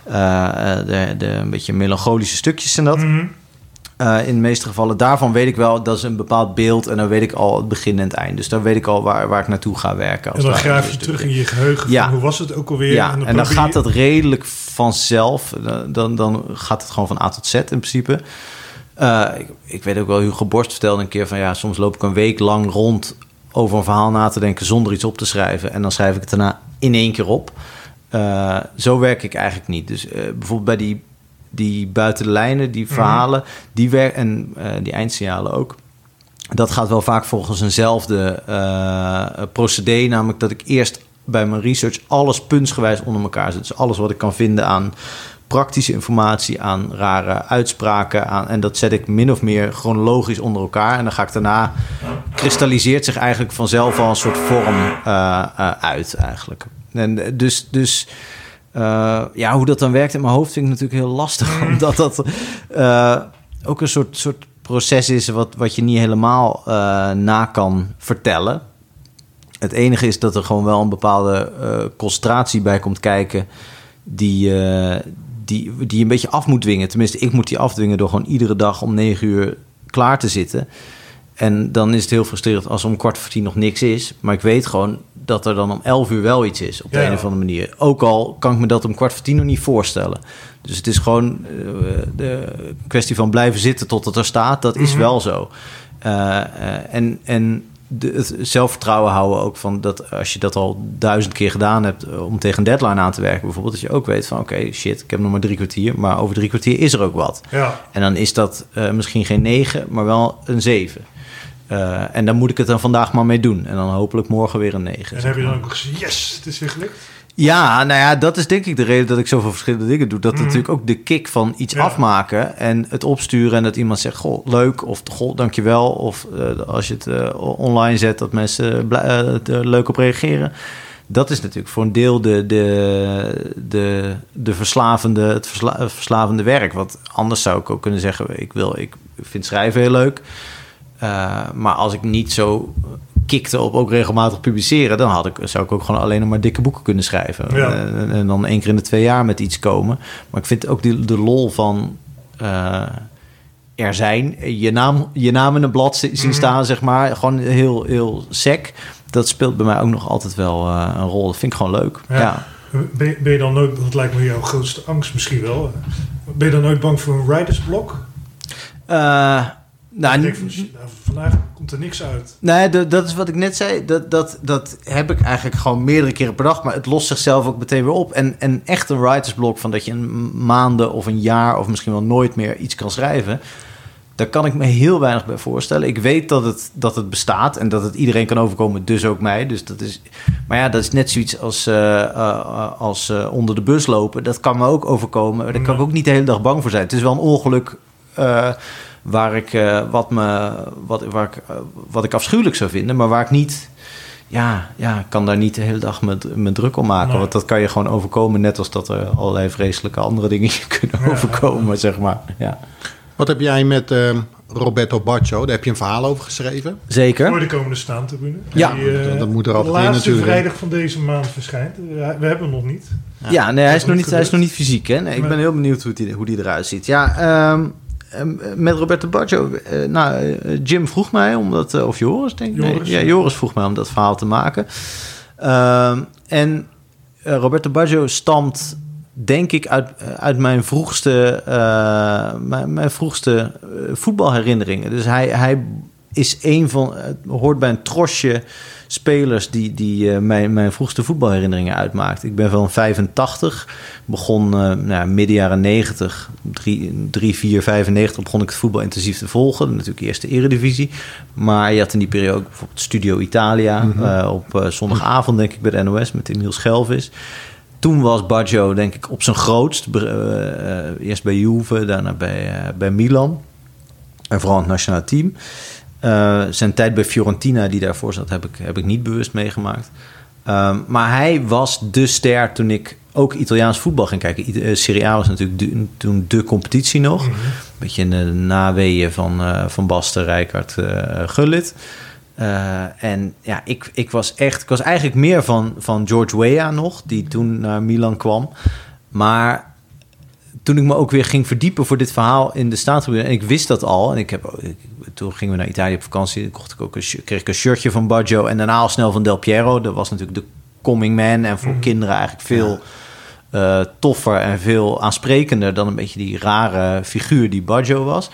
[SPEAKER 1] uh, de, de een beetje melancholische stukjes en dat.
[SPEAKER 2] Mm
[SPEAKER 1] in de meeste gevallen. Daarvan weet ik wel, dat is een bepaald beeld. En dan weet ik al het begin en het eind. Dus dan weet ik al waar, waar ik naartoe ga werken.
[SPEAKER 2] Als en dan graaf je terug in je geheugen. Ja. Van, hoe was het ook alweer?
[SPEAKER 1] Ja, en dan, en dan gaat dat redelijk vanzelf. Dan, dan gaat het gewoon van A tot Z in principe. Uh, ik, ik, weet ook wel, Hugo Borst vertelde een keer van... ja, soms loop ik een week lang rond over een verhaal na te denken... zonder iets op te schrijven. En dan schrijf ik het daarna in één keer op. Uh, zo werk ik eigenlijk niet. Dus bijvoorbeeld bij die, die buiten de lijnen, die mhm. verhalen... die werk, en die eindsignalen ook... dat gaat wel vaak volgens eenzelfde procedé. Namelijk dat ik eerst bij mijn research alles puntsgewijs onder elkaar zet. Dus alles wat ik kan vinden aan praktische informatie, aan rare uitspraken. Aan, en dat zet ik min of meer chronologisch onder elkaar. En dan ga ik daarna, kristalliseert zich eigenlijk vanzelf al een soort vorm uh, uh, uit eigenlijk. En dus, dus uh, ja, hoe dat dan werkt in mijn hoofd vind ik natuurlijk heel lastig. Mm. *laughs* Omdat dat ook een soort, soort proces is wat, wat je niet helemaal na kan vertellen. Het enige is dat er gewoon wel een bepaalde concentratie bij komt kijken die, die, die je een beetje af moet dwingen. Tenminste, ik moet die afdwingen door gewoon iedere dag om negen uur klaar te zitten. En dan is het heel frustrerend als om kwart voor tien nog niks is. Maar ik weet gewoon dat er dan om elf uur wel iets is, op de een of andere manier. Ook al kan ik me dat om kwart voor tien nog niet voorstellen. Dus het is gewoon uh, de kwestie van blijven zitten tot het er staat. Dat is mhm. wel zo. Uh, uh, en, en de, het zelfvertrouwen houden ook van dat als je dat al duizend keer gedaan hebt eh, om tegen een deadline aan te werken, bijvoorbeeld, dat je ook weet van oké, shit, ik heb nog maar drie kwartier, maar over drie kwartier is er ook wat.
[SPEAKER 2] Ja.
[SPEAKER 1] En dan is dat uh, misschien geen negen, maar wel een zeven. Uh, en dan moet ik het dan vandaag maar mee doen. En dan hopelijk morgen weer een negen.
[SPEAKER 2] En heb je dan ook gezegd, yes, het is weer gelukt?
[SPEAKER 1] Ja, nou ja, dat is denk ik de reden dat ik zoveel verschillende dingen doe. Dat mm. natuurlijk ook de kick van iets afmaken en het opsturen en dat iemand zegt, goh, leuk of goh, dankjewel. Of uh, als je het uh, online zet, dat mensen uh, leuk op reageren. Dat is natuurlijk voor een deel de, de, de, de verslavende, het versla, verslavende werk. Want anders zou ik ook kunnen zeggen, ik, wil, ik vind schrijven heel leuk. Maar als ik niet zo kikte op ook regelmatig publiceren, dan had ik, zou ik ook gewoon alleen nog maar dikke boeken kunnen schrijven. En, en, dan één keer in de twee jaar met iets komen. Maar ik vind ook die, de lol van uh, er zijn, je naam, je naam in een blad zien mhm. staan, zeg maar, gewoon heel, heel sec. Dat speelt bij mij ook nog altijd wel uh, een rol. Dat vind ik gewoon leuk. Ja.
[SPEAKER 2] Ben, ben, je dan nooit, dat lijkt me jouw grootste angst misschien wel. Ben je dan nooit bang voor een writersblok?
[SPEAKER 1] Uh, nou,
[SPEAKER 2] nou, vandaag komt er niks uit.
[SPEAKER 1] Nee, dat is wat ik net zei. Dat, dat, dat heb ik eigenlijk gewoon meerdere keren per dag. Maar het lost zichzelf ook meteen weer op. En, en echt een writersblok van dat je een maanden of een jaar... of misschien wel nooit meer iets kan schrijven... daar kan ik me heel weinig bij voorstellen. Ik weet dat het, dat het bestaat en dat het iedereen kan overkomen. Dus ook mij. Dus dat is, maar ja, dat is net zoiets als, uh, uh, als uh, onder de bus lopen. Dat kan me ook overkomen. Daar kan ik ook niet de hele dag bang voor zijn. Het is wel een ongeluk waar ik, uh, wat, me, wat, waar ik, uh, wat ik afschuwelijk zou vinden, maar waar ik niet. Ja, ja, ik kan daar niet de hele dag met, met druk om maken. Want dat kan je gewoon overkomen, net als dat er allerlei vreselijke andere dingen *laughs* kunnen overkomen, zeg maar. Ja.
[SPEAKER 3] Wat heb jij met uh, Roberto Baccio? Daar heb je een verhaal over geschreven.
[SPEAKER 1] Zeker.
[SPEAKER 2] Voor de komende staantribune.
[SPEAKER 1] Ja.
[SPEAKER 2] Die, uh, dat moet er altijd in natuurlijk. De vrijdag van deze maand verschijnt. We hebben hem nog niet.
[SPEAKER 1] Ja, ja nee, hij is, nog niet, hij is nog niet fysiek. Hè? Nee, ik ben heel benieuwd hoe die, hoe die eruit ziet. Ja, um, Ehm, met Roberto Baggio. Uh, nou, eh, Jim vroeg mij om dat, uh, of Joris denk ik. Nee, ja, Joris vroeg mij om dat verhaal te maken. Uh, en Roberto Baggio stamt, denk ik, uit, uit mijn vroegste, mijn, mijn, vroegste voetbalherinneringen. Dus hij, hij is een van, hoort bij een trosje spelers die, die uh, mijn, mijn vroegste voetbalherinneringen uitmaakt. Ik ben van 85, begon uh, nou, midden jaren 90, 3, 3, 4, 95 begon ik het voetbal intensief te volgen. Natuurlijk eerst de eredivisie. Maar je had in die periode ook bijvoorbeeld Studio Italia mm -hmm. uh, op zondagavond denk ik bij de NOS met Emiel Schelvis. Toen was Baggio denk ik op zijn grootst. eerst bij Juve, daarna bij, bij Milan. En vooral het nationale team. Uh, zijn tijd bij Fiorentina, die daarvoor zat, heb ik, heb ik niet bewust meegemaakt. Um, maar hij was de ster toen ik ook Italiaans voetbal ging kijken. Uh, Serie A was natuurlijk de, toen de competitie nog. Mm -hmm. Beetje in de naweeën van, uh, van Basten, Rijkaard, Gullit. en ja, ik, ik was echt... Ik was eigenlijk meer van, van George Weah nog, die toen naar Milan kwam. Maar toen ik me ook weer ging verdiepen voor dit verhaal in de staattribune... en ik wist dat al, en ik heb, toen gingen we naar Italië op vakantie... kocht ik ook een, kreeg ik een shirtje van Baggio en daarna al snel van Del Piero. Dat was natuurlijk de coming man en voor mhm. kinderen eigenlijk veel... Uh, toffer en veel aansprekender dan een beetje die rare figuur die Baggio was.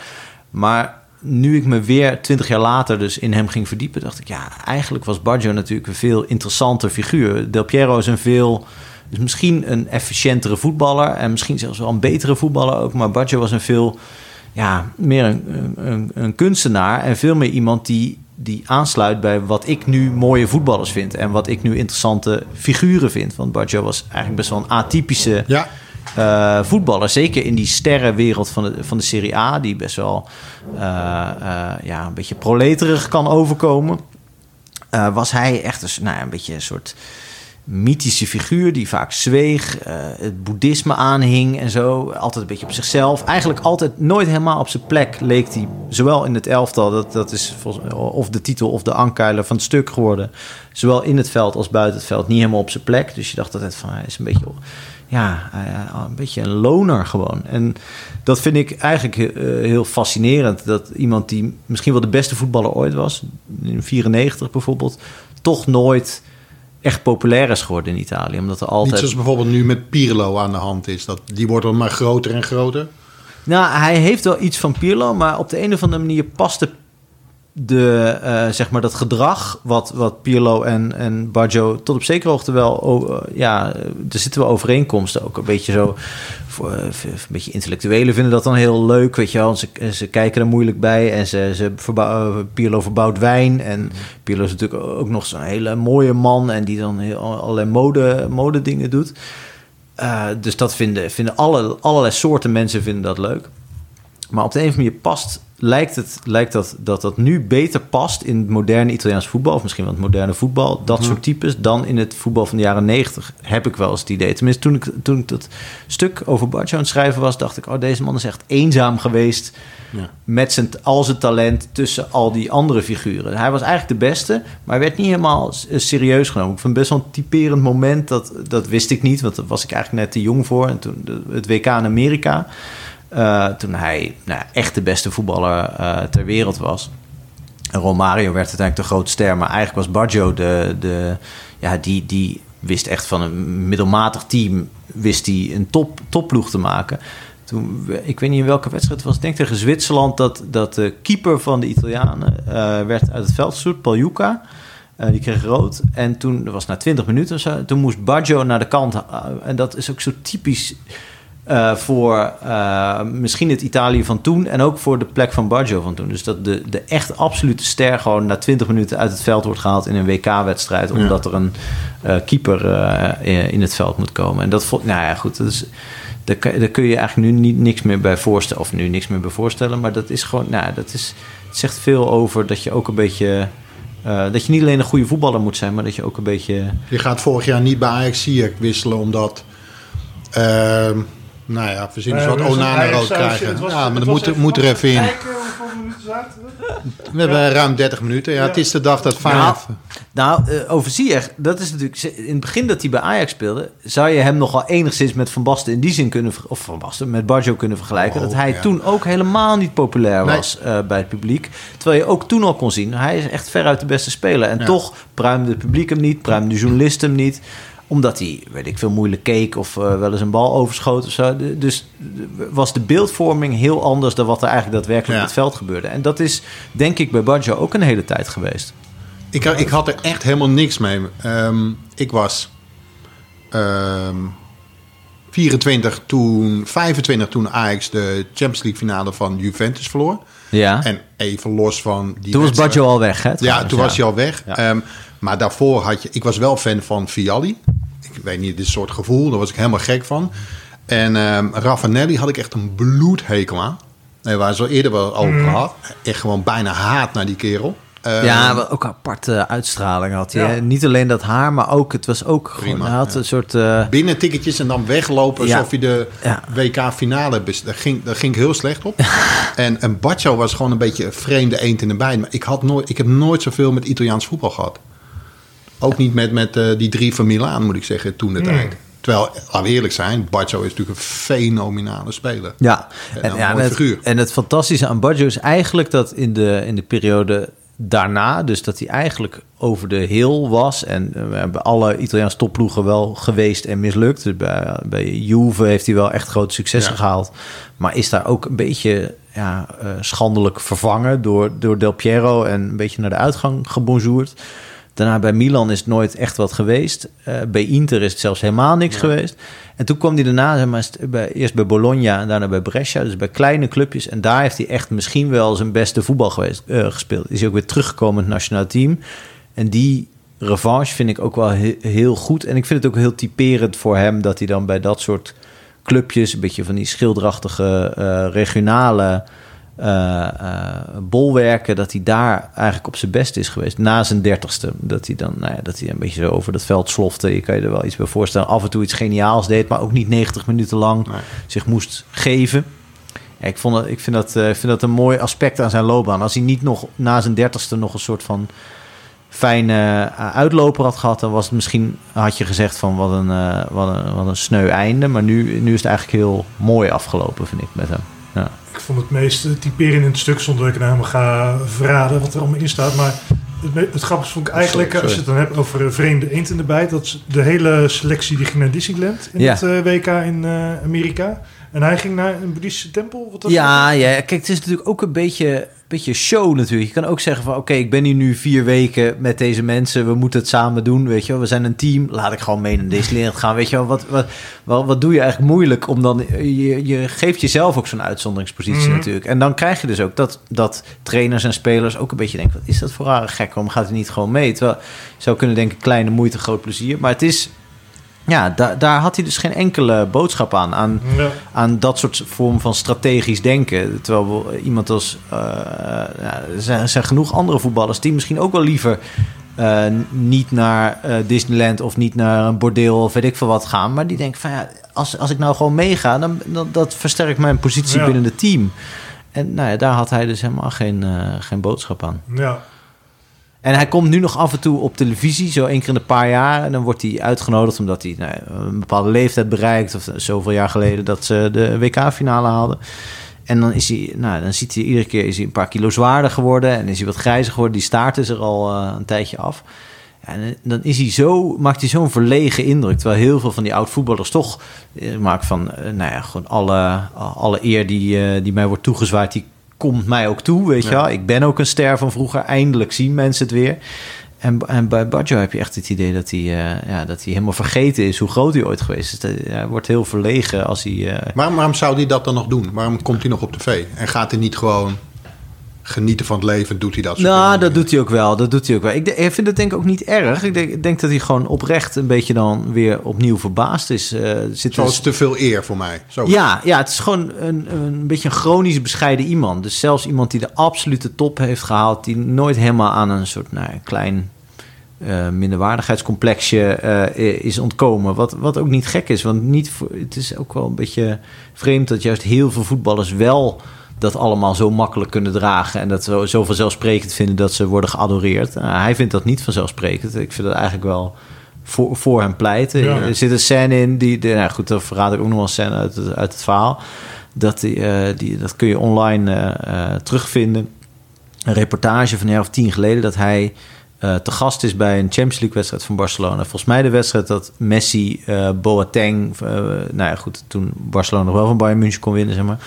[SPEAKER 1] Maar nu ik me weer twintig jaar later dus in hem ging verdiepen, dacht ik, ja, eigenlijk was Baggio natuurlijk een veel interessanter figuur. Del Piero is een veel, is misschien een efficiëntere voetballer en misschien zelfs wel een betere voetballer ook, maar Baggio was een veel, ja, meer een, een, een kunstenaar en veel meer iemand die, die aansluit bij wat ik nu mooie voetballers vind en wat ik nu interessante figuren vind. Want Baggio was eigenlijk best wel een atypische. Ja uh, voetballer. Zeker in die sterrenwereld van de, van de Serie A, die best wel uh, uh, ja, een beetje proleterig kan overkomen. was hij echt een, nou ja, een beetje een soort mythische figuur die vaak zweeg, het boeddhisme aanhing en zo. Altijd een beetje op zichzelf. Eigenlijk altijd nooit helemaal op zijn plek leek hij. Zowel in het elftal, dat, dat is of de titel of de ankuiler van het stuk geworden. Zowel in het veld als buiten het veld niet helemaal op zijn plek. Dus je dacht altijd van hij is een beetje ja, een beetje een loner gewoon. En dat vind ik eigenlijk uh, heel fascinerend. Dat iemand die misschien wel de beste voetballer ooit was, in 94 bijvoorbeeld, toch nooit echt populair is geworden in Italië. Omdat er altijd... Niet
[SPEAKER 3] zoals bijvoorbeeld nu met Pirlo aan de hand is. Dat, die wordt dan maar groter en groter.
[SPEAKER 1] Nou, hij heeft wel iets van Pirlo, maar op de een of andere manier paste de, uh, zeg maar dat gedrag wat, wat Pirlo en, en Baggio tot op zekere hoogte wel... Uh, ja, er zitten wel overeenkomsten ook. Een beetje zo... Voor, uh, een beetje intellectuelen vinden dat dan heel leuk, weet je wel. Ze, ze kijken er moeilijk bij en ze, ze verbouw, verbouwt wijn. En. Pirlo is natuurlijk ook nog zo'n hele mooie man... en die dan heel, allerlei mode, mode dingen doet. dus dat vinden, vinden alle, allerlei soorten mensen vinden dat leuk. Maar op de een of andere manier past lijkt het lijkt dat, dat dat nu beter past in het moderne Italiaans voetbal, of misschien wel het moderne voetbal, dat soort types, dan in het voetbal van de jaren negentig. Heb ik wel eens het idee. Tenminste, toen ik, toen ik dat stuk over Bartje aan het schrijven was, dacht ik, oh, deze man is echt eenzaam geweest ja. met zijn, al zijn talent tussen al die andere figuren. Hij was eigenlijk de beste, maar werd niet helemaal serieus genomen. Ik vond best wel een typerend moment, dat, dat wist ik niet, want daar was ik eigenlijk net te jong voor. En toen het WK in Amerika. Uh, toen hij nou, echt de beste voetballer uh, ter wereld was. Romario werd uiteindelijk de grote ster, maar eigenlijk was Baggio de, de ja, die, die wist echt van een middelmatig team wist hij een top, topploeg te maken. Toen, ik weet niet in welke wedstrijd het was, ik denk tegen Zwitserland, dat, dat de keeper van de Italianen uh, werd uit het veld gestoet, Paljuka. Uh, die kreeg rood. En toen, dat was na 20 minuten of zo, toen moest Baggio naar de kant. en dat is ook zo typisch uh, voor uh, misschien het Italië van toen en ook voor de plek van Baggio van toen. Dus dat de, de echt absolute ster gewoon na 20 minuten uit het veld wordt gehaald in een WK-wedstrijd, omdat er een uh, keeper in het veld moet komen. En dat vond, nou ja, goed, dat is, daar, daar, kun je eigenlijk nu niet niks meer bij voorstellen, of nu niks meer bij voorstellen, maar dat is gewoon, nou, dat is, het zegt veel over dat je ook een beetje. dat je niet alleen een goede voetballer moet zijn, maar dat je ook een beetje.
[SPEAKER 3] Je gaat vorig jaar niet bij Ajax wisselen omdat. Ehm, nou ja, we zien eens wat Onana rood krijgen. ja, maar dan moet, moet er even in. We hebben ruim 30 minuten. Ja, het is de dag dat Feyenoord...
[SPEAKER 1] Nou, nou uh, over Ziyech, dat is natuurlijk... In het begin dat hij bij Ajax speelde... zou je hem nog wel enigszins met Van Basten in die zin kunnen... of Van Basten met Barjo kunnen vergelijken... dat oh, hij toen ook helemaal niet populair was uh, bij het publiek. Terwijl je ook toen al kon zien... hij is echt veruit de beste speler. En toch pruimde het publiek hem niet... pruimde de journalist hem niet omdat hij, weet ik veel, moeilijk keek of uh, wel eens een bal overschoot of zo. Dus was de beeldvorming heel anders dan wat er eigenlijk daadwerkelijk op het veld gebeurde. En dat is, denk ik, bij Baggio ook een hele tijd geweest.
[SPEAKER 3] Ik, ik had er echt helemaal niks mee. Um, ik was um, ehm, 24 toen, 25 toen Ajax de Champions League finale van Juventus verloor.
[SPEAKER 1] Ja.
[SPEAKER 3] En even los van
[SPEAKER 1] die. Toen was Baggio al weg, hè?
[SPEAKER 3] Ja, toen was hij al weg. Ja. Um, maar daarvoor had je... Ik was wel fan van Vialli. Ik weet niet, dit soort gevoel. Daar was ik helemaal gek van. En um, Raffanelli had ik echt een bloedhekel aan. Nee, waar ze al eerder wel over mm. gehad. Echt gewoon bijna haat naar die kerel.
[SPEAKER 1] Um, ja, ook een aparte uitstraling had hij. Niet alleen dat haar, maar ook het was ook Prima, gewoon, had een soort uh...
[SPEAKER 3] binnenticketjes en dan weglopen alsof je de WK finale daar ging, daar ging ik heel slecht op. *laughs* en en Baccio was gewoon een beetje een vreemde eend in de bij. Maar ik had nooit, ik heb nooit zoveel met Italiaans voetbal gehad. Ook niet met, met uh, die drie van Milaan, moet ik zeggen, toen de hmm. tijd. Terwijl, laten we eerlijk zijn, Baggio is natuurlijk een fenomenale speler.
[SPEAKER 1] Ja,
[SPEAKER 3] en,
[SPEAKER 1] ja, en, het,
[SPEAKER 3] figuur.
[SPEAKER 1] en het fantastische aan Baggio is eigenlijk dat in de, in de periode daarna, dus dat hij eigenlijk over de heel was. En eh, we hebben alle Italiaanse topploegen wel geweest en mislukt. Dus bij, bij Juve heeft hij wel echt grote successen
[SPEAKER 3] Ja.
[SPEAKER 1] gehaald. Maar is daar ook een beetje ja, eh, schandelijk vervangen door, door Del Piero en een beetje naar de uitgang gebonjourd. Daarna bij Milan is het nooit echt wat geweest. Eh, bij Inter is het zelfs helemaal niks geweest. En toen kwam hij daarna, maar, bij, eerst bij Bologna en daarna bij Brescia. Dus bij kleine clubjes. En daar heeft hij echt misschien wel zijn beste voetbal geweest, eh, gespeeld. Is hij ook weer teruggekomen in het nationale team. En die revanche vind ik ook wel he- heel goed. En ik vind het ook heel typerend voor hem dat hij dan bij dat soort clubjes, een beetje van die schilderachtige eh, regionale eh, eh, bolwerken, dat hij daar eigenlijk op zijn best is geweest. Na zijn dertigste. Dat hij dan, nou ja, dat hij een beetje zo over dat veld slofte. Je kan je er wel iets bij voorstellen. Af en toe iets geniaals deed, maar ook niet 90 minuten lang
[SPEAKER 3] Nee.
[SPEAKER 1] zich moest geven. Ja, ik, vond dat, ik vind, dat, eh, ik vind dat een mooi aspect aan zijn loopbaan. Als hij niet nog na zijn dertigste nog een soort van fijne uitloper had gehad, dan was het misschien, had je gezegd van wat een, wat een, wat een sneu einde. Maar nu, nu is het eigenlijk heel mooi afgelopen, vind ik, met hem.
[SPEAKER 2] Vond het meest eh, typerend in het stuk, zonder dat ik nou helemaal ga verraden wat er allemaal in staat. Maar het, me- het grappigste vond ik eigenlijk,
[SPEAKER 3] Sorry,
[SPEAKER 2] als je het dan hebt over eh, vreemde eend in de bijt, dat de hele selectie die ging naar Disneyland in
[SPEAKER 1] Ja.
[SPEAKER 2] het eh, WK in eh, Amerika. En hij ging naar een boeddhistische tempel. Wat
[SPEAKER 1] Ja, ja, kijk, het is natuurlijk ook een beetje, beetje show natuurlijk. Je kan ook zeggen van, oké, ik ben hier nu vier weken met deze mensen. We moeten het samen doen, weet je wel. We zijn een team. Laat ik gewoon mee naar Disneyland gaan, weet je wel. Wat, wat, wat, wat doe je eigenlijk moeilijk om dan... Je, je geeft jezelf ook zo'n uitzonderingspositie
[SPEAKER 2] Mhm.
[SPEAKER 1] natuurlijk. En dan krijg je dus ook dat, dat trainers en spelers ook een beetje denken... wat is dat voor rare gek? Waarom gaat hij niet gewoon mee? Terwijl je zou kunnen denken, kleine moeite, groot plezier. Maar het is... Ja, daar, daar had hij dus geen enkele boodschap aan. Aan
[SPEAKER 2] Ja.
[SPEAKER 1] aan dat soort vorm van strategisch denken. Terwijl we- iemand als... eh, ja, er, zijn, er zijn genoeg andere voetballers... die misschien ook wel liever eh, niet naar eh, Disneyland... of niet naar een bordeel of weet ik veel wat gaan. Maar die denken van ja, als, als ik nou gewoon meega... dan, dan dat versterkt mijn positie
[SPEAKER 2] Ja.
[SPEAKER 1] binnen het team. En nou ja, daar had hij dus helemaal geen, geen boodschap aan.
[SPEAKER 2] ja.
[SPEAKER 1] En hij komt nu nog af en toe op televisie, zo één keer in een paar jaar. En dan wordt hij uitgenodigd omdat hij nou, een bepaalde leeftijd bereikt. Of zoveel jaar geleden dat ze de WK-finale haalden. En dan, is hij, nou, dan ziet hij iedere keer is hij een paar kilo zwaarder geworden. En is hij wat grijzer geworden. Die staart is er al eh, een tijdje af. En dan is hij zo, maakt hij zo'n verlegen indruk. Terwijl heel veel van die oud-voetballers toch... eh, maak van, eh, nou ja, gewoon alle, alle eer die, eh, die mij wordt toegezwaaid... die komt mij ook toe, weet je wel. Ik ben ook een ster van vroeger. Eindelijk zien mensen het weer. En, en bij Baggio heb je echt het idee dat hij, eh, ja, dat hij helemaal vergeten is... hoe groot hij ooit geweest is. Dat- Hij wordt heel verlegen als hij... eh,
[SPEAKER 3] Waarom, waarom zou hij dat dan nog doen? Waarom komt hij nog op tv? En gaat hij niet gewoon genieten van het leven? Doet hij dat soort
[SPEAKER 1] Nou,
[SPEAKER 3] dingen?
[SPEAKER 1] dat doet hij ook wel. Dat doet hij ook wel. Ik, de- ik vind het denk ik ook niet erg. Ik denk, denk dat hij gewoon oprecht een beetje dan weer opnieuw verbaasd is. Er zit
[SPEAKER 3] Zoals
[SPEAKER 1] dus-
[SPEAKER 3] te veel eer voor mij. Zo.
[SPEAKER 1] ja, ja, het is gewoon een, een beetje een chronisch bescheiden iemand. Dus zelfs iemand die de absolute top heeft gehaald... die nooit helemaal aan een soort nou, klein eh, minderwaardigheidscomplexje eh, is ontkomen. Wat, wat ook niet gek is. Want niet voor, het is ook wel een beetje vreemd... dat juist heel veel voetballers wel dat allemaal zo makkelijk kunnen dragen... en dat zo, zo vanzelfsprekend vinden dat ze worden geadoreerd. Nou, hij vindt dat niet vanzelfsprekend. Ik vind dat eigenlijk wel voor, voor hem pleiten.
[SPEAKER 2] Ja.
[SPEAKER 1] Er zit een scène in, die, die nou goed, dan verraad ik ook nog wel een scène uit het, uit het verhaal. Dat, die, eh, die, dat kun je online eh, eh, terugvinden. Een reportage van een jaar of tien geleden dat hij eh, te gast is bij een Champions League wedstrijd van Barcelona. Volgens mij de wedstrijd dat Messi, eh Boateng, eh, nou ja goed, toen Barcelona nog wel van Bayern München kon winnen, zeg maar,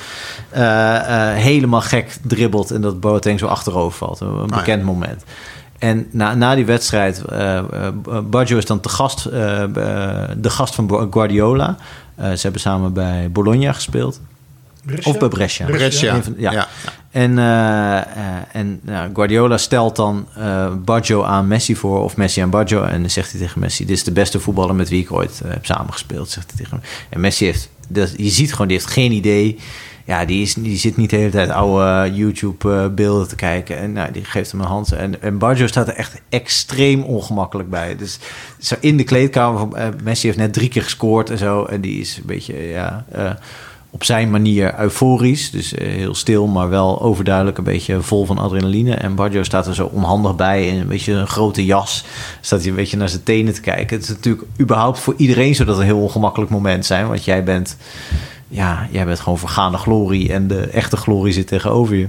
[SPEAKER 1] eh, eh, helemaal gek dribbelt en dat Boateng zo achterover valt. Een
[SPEAKER 3] ja.
[SPEAKER 1] bekend moment. En na, na die wedstrijd, Baggio is dan te gast, de gast van Guardiola. Eh, ze hebben samen bij Bologna gespeeld.
[SPEAKER 2] Brescia?
[SPEAKER 1] Of bij Brescia.
[SPEAKER 3] Brescia.
[SPEAKER 1] Van- ja.
[SPEAKER 3] Ja.
[SPEAKER 1] En, eh, eh, en nou, Guardiola stelt dan eh Baggio aan Messi voor, of Messi aan Baggio. En dan zegt hij tegen Messi: Dit is de beste voetballer met wie ik ooit heb samengespeeld. Zegt hij tegen hem. En Messi heeft, dat, je ziet gewoon, die heeft geen idee. Ja, die, is, die zit niet de hele tijd oude YouTube-beelden te kijken. En nou, die geeft hem een hand. En, en Baggio staat er echt extreem ongemakkelijk bij. Dus zo in de kleedkamer van Messi heeft net drie keer gescoord en zo. En die is een beetje, ja. Op zijn manier euforisch. Dus heel stil, maar wel overduidelijk een beetje vol van adrenaline. En Baggio staat er zo onhandig bij in een beetje een grote jas. Staat hij een beetje naar zijn tenen te kijken. Het is natuurlijk überhaupt voor iedereen zo dat een heel ongemakkelijk moment zijn. Want jij bent, ja, jij bent gewoon vergaande glorie en de echte glorie zit tegenover je.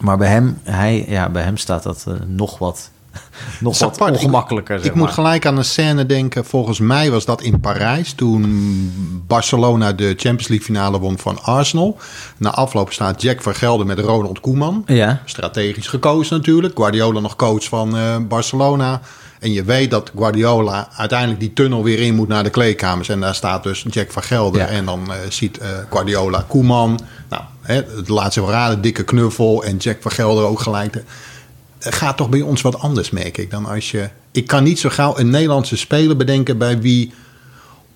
[SPEAKER 1] Maar bij hem, hij, ja, bij hem staat dat nog wat *laughs* nog wat ongemakkelijker.
[SPEAKER 3] Ik, ik moet gelijk aan een scène denken. Volgens mij was dat in Parijs toen Barcelona de Champions League finale won van Arsenal. Na afloop staat Jack van Gelder met Ronald Koeman.
[SPEAKER 1] Ja.
[SPEAKER 3] Strategisch gekozen natuurlijk. Guardiola nog coach van uh, Barcelona. En je weet dat Guardiola uiteindelijk die tunnel weer in moet naar de kleedkamers. En daar staat dus Jack van Gelder. En dan uh, ziet uh, Guardiola Koeman. Nou, hè, het laatste raden, dikke knuffel. En Jack van Gelder ook gelijk gaat toch bij ons wat anders, merk ik, dan als je... Ik kan niet zo gauw een Nederlandse speler bedenken bij wie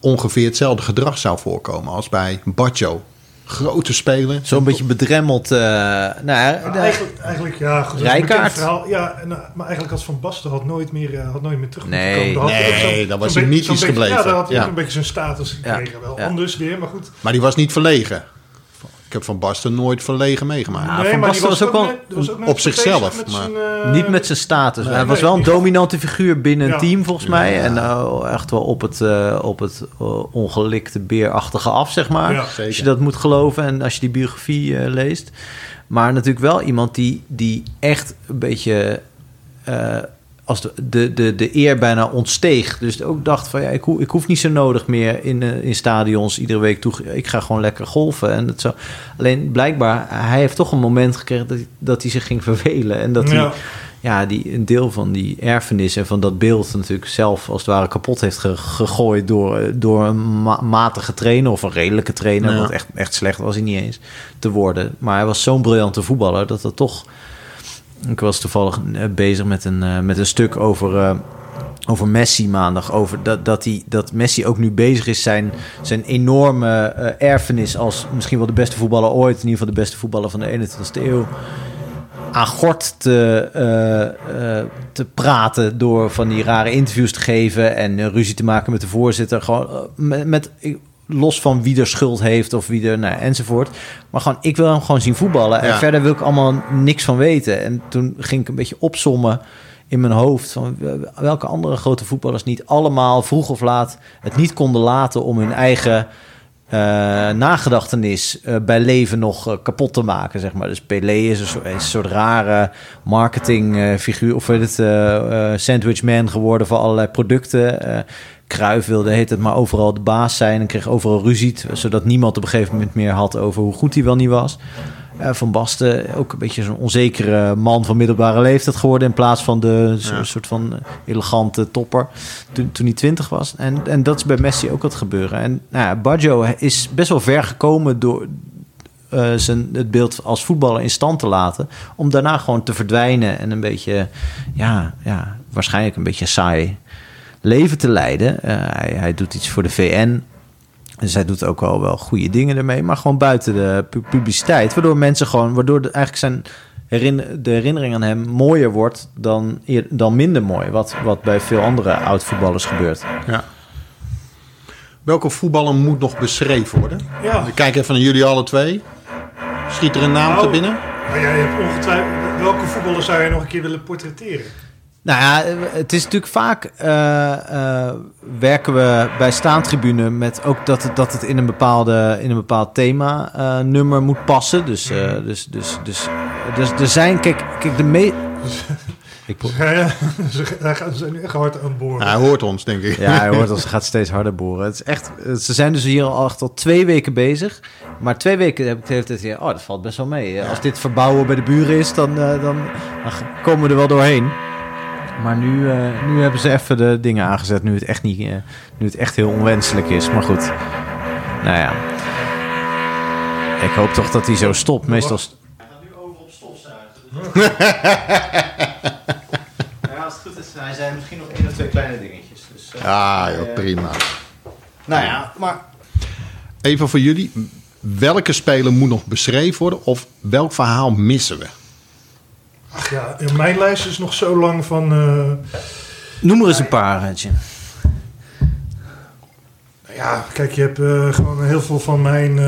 [SPEAKER 3] ongeveer hetzelfde gedrag zou voorkomen als bij Baccio. Grote speler.
[SPEAKER 1] Zo'n beetje bedremmeld. Uh, nou,
[SPEAKER 2] eigenlijk, eigenlijk, ja. Goed,
[SPEAKER 1] Rijkaard.
[SPEAKER 2] Ja, en, maar eigenlijk had Van Basten had nooit meer, had nooit meer terug
[SPEAKER 1] nee,
[SPEAKER 2] komen.
[SPEAKER 3] Nee, dat was hij niet iets gebleven. Ja,
[SPEAKER 2] daar had hij ja. een beetje zijn status gekregen. Ja. Wel anders weer, maar goed.
[SPEAKER 3] Maar die was niet verlegen. Ik heb Van Basten nooit verlegen meegemaakt.
[SPEAKER 1] Ja, van Basten was, ook wel
[SPEAKER 3] op zichzelf.
[SPEAKER 1] Maar. uh, niet met zijn status. hij was wel een dominante figuur binnen een team volgens mij. En uh, echt wel op het, uh, op het ongelikte beerachtige af, zeg maar. als je dat moet geloven en als je die biografie leest. Maar natuurlijk wel iemand die, die echt een beetje als de, de, de, de eer bijna ontsteeg. Dus ook dacht van ja, ik, ho ik hoef niet zo nodig meer in, uh, in stadions iedere week toe. Ik ga gewoon lekker golfen. En het zo. Alleen blijkbaar, hij heeft toch een moment gekregen dat hij, dat hij zich ging vervelen. En dat hij ja, die, een deel van die erfenis en van dat beeld natuurlijk zelf als het ware kapot heeft gegooid door, door een matige trainer of een redelijke trainer. Ja. Want echt, echt slecht was hij niet eens te worden. Maar hij was zo'n briljante voetballer dat dat toch ik was toevallig eh, bezig met een, uh, met een stuk over, uh, over Messi maandag. Over dat, dat, hij, dat Messi ook nu bezig is zijn, zijn enorme erfenis als misschien wel de beste voetballer ooit. In ieder geval de beste voetballer van de 21ste eeuw. Aan gort te, te praten door van die rare interviews te geven en ruzie te maken met de voorzitter. Gewoon met los van wie er schuld heeft of wie er, nou, enzovoort. Maar gewoon, ik wil hem gewoon zien voetballen. En verder wil ik allemaal niks van weten. En toen ging ik een beetje opsommen in mijn hoofd van welke andere grote voetballers niet allemaal vroeg of laat het niet konden laten om hun eigen uh, nagedachtenis uh, bij leven nog uh, kapot te maken, zeg maar. Dus Pelé is een soort, een soort rare marketingfiguur, of weet het, sandwichman geworden voor allerlei producten. Kruif wilde heet het maar overal de baas zijn en kreeg overal ruzie, zodat niemand op een gegeven moment meer had over hoe goed hij wel niet was. Uh, van Basten, ook een beetje zo'n onzekere man van middelbare leeftijd geworden in plaats van de ja. soort van elegante topper toen, toen hij twintig was. En, en dat is bij Messi ook wat gebeuren. En nou ja, Baggio is best wel ver gekomen door, uh, zijn, het beeld als voetballer in stand te laten. Om daarna gewoon te verdwijnen en een beetje, ja, ja waarschijnlijk een beetje saai leven te leiden. Uh, hij, hij, doet iets voor de VN. Dus hij doet ook wel, wel goede dingen ermee. Maar gewoon buiten de publiciteit. Waardoor mensen gewoon, waardoor de, eigenlijk zijn de herinnering aan hem mooier wordt dan, dan minder mooi. Wat, wat bij veel andere oud-voetballers gebeurt.
[SPEAKER 3] Ja. Welke voetballer moet nog beschreven worden?
[SPEAKER 2] Ja.
[SPEAKER 3] Ik kijk even naar jullie alle twee. Schiet er een naam nou, te binnen?
[SPEAKER 2] Maar jij hebt ongetwijfeld... Welke voetballer zou je nog een keer willen portretteren?
[SPEAKER 1] Nou ja, het is natuurlijk vaak uh, uh, werken we bij staantribune met ook dat het, dat het in een bepaalde in een bepaald thema uh, nummer moet passen. Dus, dus, dus, dus, dus er zijn, kijk, kijk de me. *laughs*
[SPEAKER 2] Ik ja, *laughs* ze zijn nu echt hard aan het boren.
[SPEAKER 3] hij hoort ons, denk ik.
[SPEAKER 1] Ja, hij hoort ons. gaat steeds harder boren. Het is echt, ze zijn dus hier al, al twee weken bezig. Maar twee weken heb ik de hele tijd hier... Oh, dat valt best wel mee. Als dit verbouwen bij de buren is, dan, dan, dan komen we er wel doorheen. Maar nu, uh, nu hebben ze even de dingen aangezet. Nu het echt, niet, uh, nu het echt heel onwenselijk is. Maar goed. Nou ja. Ik hoop toch dat hij zo stopt. Meestal.
[SPEAKER 2] Hij gaat nu over op stofzuigen. *laughs*
[SPEAKER 1] ja, als het goed is, hij zijn misschien nog één of twee kleine dingetjes. Dus,
[SPEAKER 3] uh, ja, joh, prima.
[SPEAKER 1] Nou ja, maar.
[SPEAKER 3] Even voor jullie. Welke speler moet nog beschreven worden? Of welk verhaal missen we?
[SPEAKER 2] Ach ja, mijn lijst is nog zo lang van... Uh,
[SPEAKER 1] Noem er eens een paar, Retje.
[SPEAKER 2] Ja, kijk, je hebt gewoon heel veel van mijn...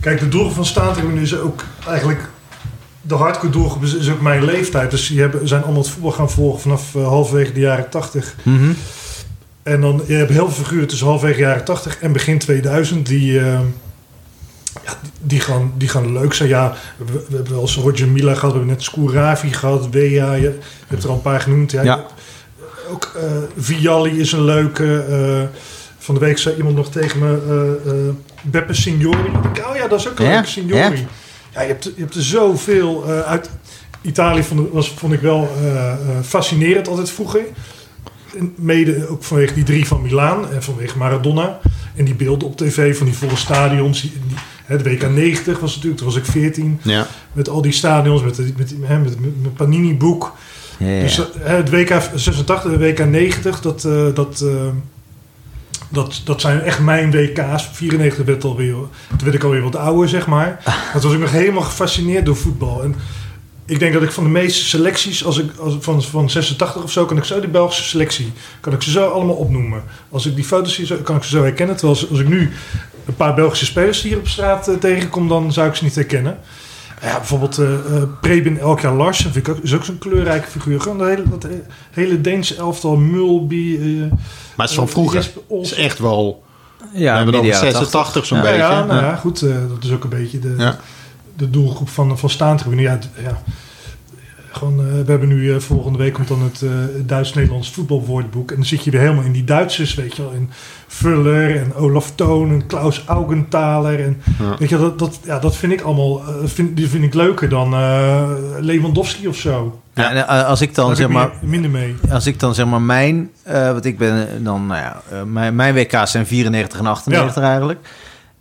[SPEAKER 2] Kijk, de doel van staantribune is ook eigenlijk... De hardcore doelgroep is, ook mijn leeftijd. Dus die hebben, zijn allemaal het voetbal gaan volgen vanaf halverwege de jaren tachtig.
[SPEAKER 1] Mhm.
[SPEAKER 2] En dan, je hebt heel veel figuren tussen halverwege jaren 80 en begin 2000 die, ja, die, gaan, die gaan leuk zijn. Ja, we, we hebben wel eens Roger Mila gehad, we hebben net Scouravi gehad, Wea, je, je, hebt er al een paar genoemd. Ja,
[SPEAKER 1] ja.
[SPEAKER 2] Ook uh, Vialli is een leuke. Uh, van de week zei iemand nog tegen me, Beppe Signori. Oh ja, dat is ook een ja? leuke Signori. Ja? je, hebt, je hebt er zoveel uit... Italië vond, was, vond ik wel fascinerend altijd vroeger mede ook vanwege die drie van Milaan en vanwege Maradona. En die beelden op tv van die volle stadions. Die, de WK 90 was natuurlijk, toen was ik 14.
[SPEAKER 3] Ja.
[SPEAKER 2] Met al die stadions, met, met, met, met, met Panini-boek.
[SPEAKER 1] Ja, ja.
[SPEAKER 2] Dus het WK 86 en WK 90, dat, uh, dat, uh, dat, dat zijn echt mijn WK's. 94 werd alweer, toen werd ik alweer wat ouder, zeg maar. *laughs* Dat was ik nog helemaal gefascineerd door voetbal. En ik denk dat ik van de meeste selecties, als ik als, van, van 86 of zo, kan ik zo die Belgische selectie, kan ik ze zo allemaal opnoemen. Als ik die foto's zie, kan ik ze zo herkennen. Terwijl als, als ik nu een paar Belgische spelers hier op straat uh, tegenkom, dan zou ik ze niet herkennen. Ja, bijvoorbeeld uh, Preben Elkja Larsen vind ik ook, is ook zo'n kleurrijke figuur. Gewoon dat hele, dat hele Deense elftal, Mulby.
[SPEAKER 3] maar het is van vroeger. Het is echt wel...
[SPEAKER 1] Ja,
[SPEAKER 3] we hebben het 86 zo'n
[SPEAKER 2] ja,
[SPEAKER 3] beetje.
[SPEAKER 2] Ja, nou ja, goed. dat is ook een beetje de... Ja de doelgroep van, van staantribune. Ja, ja, gewoon, uh, we hebben nu uh, volgende week komt dan het uh, Duits-Nederlands voetbalwoordenboek. En dan zit je weer helemaal in die Duitsers, weet je wel. In Fuller en Olaf Toon en Klaus Augenthaler. En, ja. Weet je, dat, dat, ja, dat vind ik allemaal vind, die vind ik leuker dan Lewandowski of zo.
[SPEAKER 1] Ja, en als ik dan
[SPEAKER 2] Daar
[SPEAKER 1] zeg maar.
[SPEAKER 2] Minder, minder mee.
[SPEAKER 1] Als ik dan zeg maar mijn. wat ik ben dan, nou ja, mijn, mijn WK's zijn 94 en 98 eigenlijk.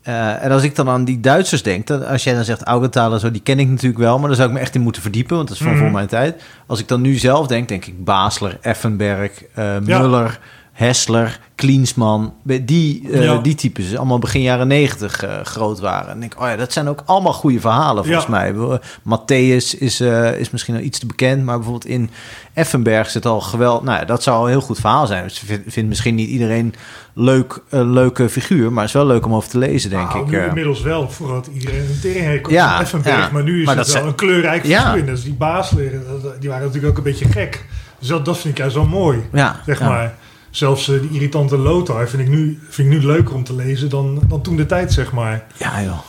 [SPEAKER 1] Uh, en als ik dan aan die Duitsers denk, dat als jij dan zegt Augenthaler zo, die ken ik natuurlijk wel, maar daar zou ik me echt in moeten verdiepen, want dat is van
[SPEAKER 2] Mhm.
[SPEAKER 1] voor mijn tijd. Als ik dan nu zelf denk, denk ik Basler, Effenberg, uh, Muller, Hessler, Klinsman, die, uh,
[SPEAKER 2] Ja.
[SPEAKER 1] die types, allemaal begin jaren negentig uh, groot waren. En ik, oh ja, dat zijn ook allemaal goede verhalen volgens
[SPEAKER 2] Ja.
[SPEAKER 1] mij. Uh, Matthäus is, uh, is misschien al iets te bekend, maar bijvoorbeeld in Effenberg zit al geweld. Nou ja, dat zou een heel goed verhaal zijn. Dus vind, vind misschien niet iedereen leuk, een leuke figuur, maar het is wel leuk om over te lezen, denk
[SPEAKER 2] Nou,
[SPEAKER 1] ik.
[SPEAKER 2] nu inmiddels wel. Had iedereen een teringhekel
[SPEAKER 1] Ja,
[SPEAKER 2] aan Effenberg.
[SPEAKER 1] ja.
[SPEAKER 2] Maar nu is
[SPEAKER 1] Maar
[SPEAKER 2] het
[SPEAKER 1] dat
[SPEAKER 2] wel
[SPEAKER 1] zijn-
[SPEAKER 2] een kleurrijk
[SPEAKER 1] Ja.
[SPEAKER 2] figuur. Dus die baasleren, die waren natuurlijk ook een beetje gek. Dus dat, dat vind ik juist wel mooi,
[SPEAKER 1] ja,
[SPEAKER 2] zeg
[SPEAKER 1] ja.
[SPEAKER 2] maar. Zelfs eh, die irritante Lothar vind ik, nu, vind ik nu leuker om te lezen dan, dan toen de tijd, zeg maar.
[SPEAKER 1] Ja, joh.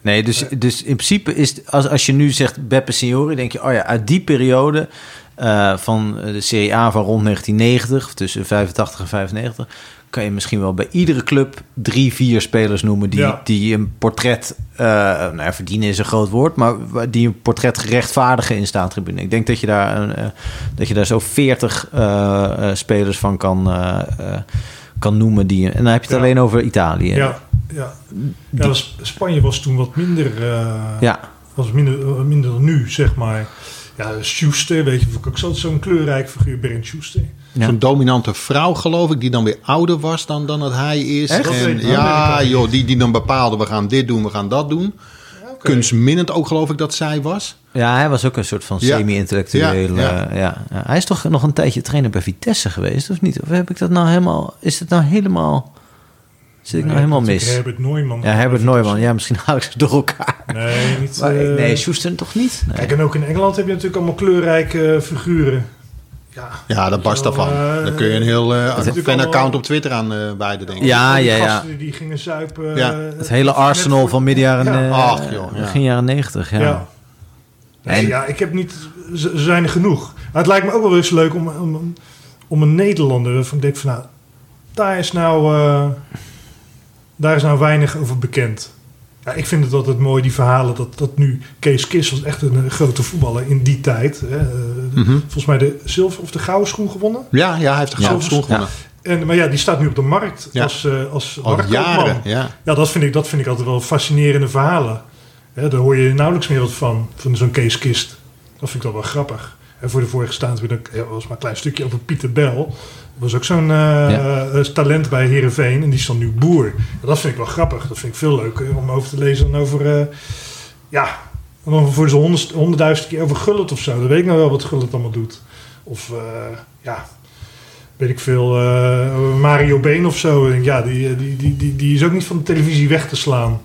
[SPEAKER 1] Nee, dus, dus in principe is als, als je nu zegt Beppe Signori, denk je, oh ja, uit die periode eh, van de Serie A van rond 1990, of tussen 85 en 95, kan je misschien wel bij iedere club drie, vier spelers noemen die,
[SPEAKER 2] Ja.
[SPEAKER 1] die een portret, eh nou ja, verdienen is een groot woord, maar die een portret gerechtvaardigen in staantribune. Ik denk dat je daar, eh, dat je daar zo 40 eh, spelers van kan, kan noemen. Die, en dan heb je het
[SPEAKER 2] Ja.
[SPEAKER 1] alleen over Italië.
[SPEAKER 2] Ja, ja. ja dus Spanje was toen wat minder,
[SPEAKER 1] Ja.
[SPEAKER 2] was minder, minder nu, zeg maar. Ja, Schuster, weet je, ik ook zo- zo'n kleurrijk figuur, Bernd Schuster.
[SPEAKER 1] Ja.
[SPEAKER 3] Zo'n dominante vrouw, geloof ik, die dan weer ouder was dan, dan dat hij is.
[SPEAKER 1] Echt?
[SPEAKER 3] En, ja, joh, die, die dan bepaalde, we gaan dit doen, we gaan dat doen.
[SPEAKER 2] Oké.
[SPEAKER 3] Kunstminnend ook, geloof ik, dat zij was.
[SPEAKER 1] Ja, hij was ook een soort van semi-intellectueel.
[SPEAKER 3] Ja,
[SPEAKER 1] Ja,
[SPEAKER 3] ja.
[SPEAKER 1] ja. ja. Hij is toch nog een tijdje trainer bij Vitesse geweest, of niet? Of heb ik dat nou helemaal... Is het nou helemaal... Zit ik nou helemaal mis?
[SPEAKER 2] Herbert Neumann.
[SPEAKER 1] Ja, Herbert Neumann. Ja, misschien *laughs* haal ik ze door elkaar.
[SPEAKER 2] Nee, niet...
[SPEAKER 1] Maar,
[SPEAKER 2] eh,
[SPEAKER 1] nee, Schuster toch niet? Nee.
[SPEAKER 2] Kijk, en ook in Engeland heb je natuurlijk allemaal kleurrijke eh, figuren. Ja,
[SPEAKER 3] Ja, dat barst daarvan.
[SPEAKER 2] eh,
[SPEAKER 3] Dan kun je een heel uh,
[SPEAKER 2] natuurlijk
[SPEAKER 3] fan-account op Twitter aan eh wijden, denk ik.
[SPEAKER 1] Ja, ja, ja.
[SPEAKER 2] gasten Die gingen zuipen.
[SPEAKER 3] Ja.
[SPEAKER 2] eh,
[SPEAKER 1] Het hele arsenal
[SPEAKER 2] voor-
[SPEAKER 1] van midden jaren,
[SPEAKER 2] Ja.
[SPEAKER 1] eh,
[SPEAKER 3] Ach, joh, ja.
[SPEAKER 1] begin jaren negentig. Ja.
[SPEAKER 2] Ja. Nee,
[SPEAKER 1] En-
[SPEAKER 2] ja, ik heb niet... Ze zijn er genoeg. Maar het lijkt me ook wel eens leuk om, om, om een Nederlander... Ik denk van, nou... Daar is nou... eh, daar is nou weinig over bekend. Ja, ik vind het altijd mooi, die verhalen... dat, dat nu Kees Kist was echt een, eh, grote voetballer in die tijd. Hè, eh,
[SPEAKER 3] Mhm.
[SPEAKER 2] Volgens mij de zilver of de gouden schoen gewonnen.
[SPEAKER 3] Ja, ja, hij heeft de gouden schoen gewonnen.
[SPEAKER 2] En, maar ja, die staat nu op de markt
[SPEAKER 3] Ja.
[SPEAKER 2] als, eh als
[SPEAKER 3] Al jaren, ja.
[SPEAKER 2] Ja, dat vind, ik, dat vind ik altijd wel fascinerende verhalen. Hè, daar hoor je nauwelijks meer wat van, van zo'n Kees Kist. Dat vind ik wel wel grappig. En voor de vorige staand weer was maar een klein stukje over Pieter Bel. Was ook zo'n eh, eh, talent bij Herenveen en die is dan nu boer. Dat vind ik wel grappig. Dat vind ik veel leuker om over te lezen dan over... eh, ja, dan voor zo'n honderd- honderdduizend keer over Gullit of zo. Dan weet ik nou wel wat Gullit allemaal doet. Of ja... weet ik veel, uh, Mario Been of zo. Ja, die, die, die, die, die is ook niet van de televisie weg te slaan.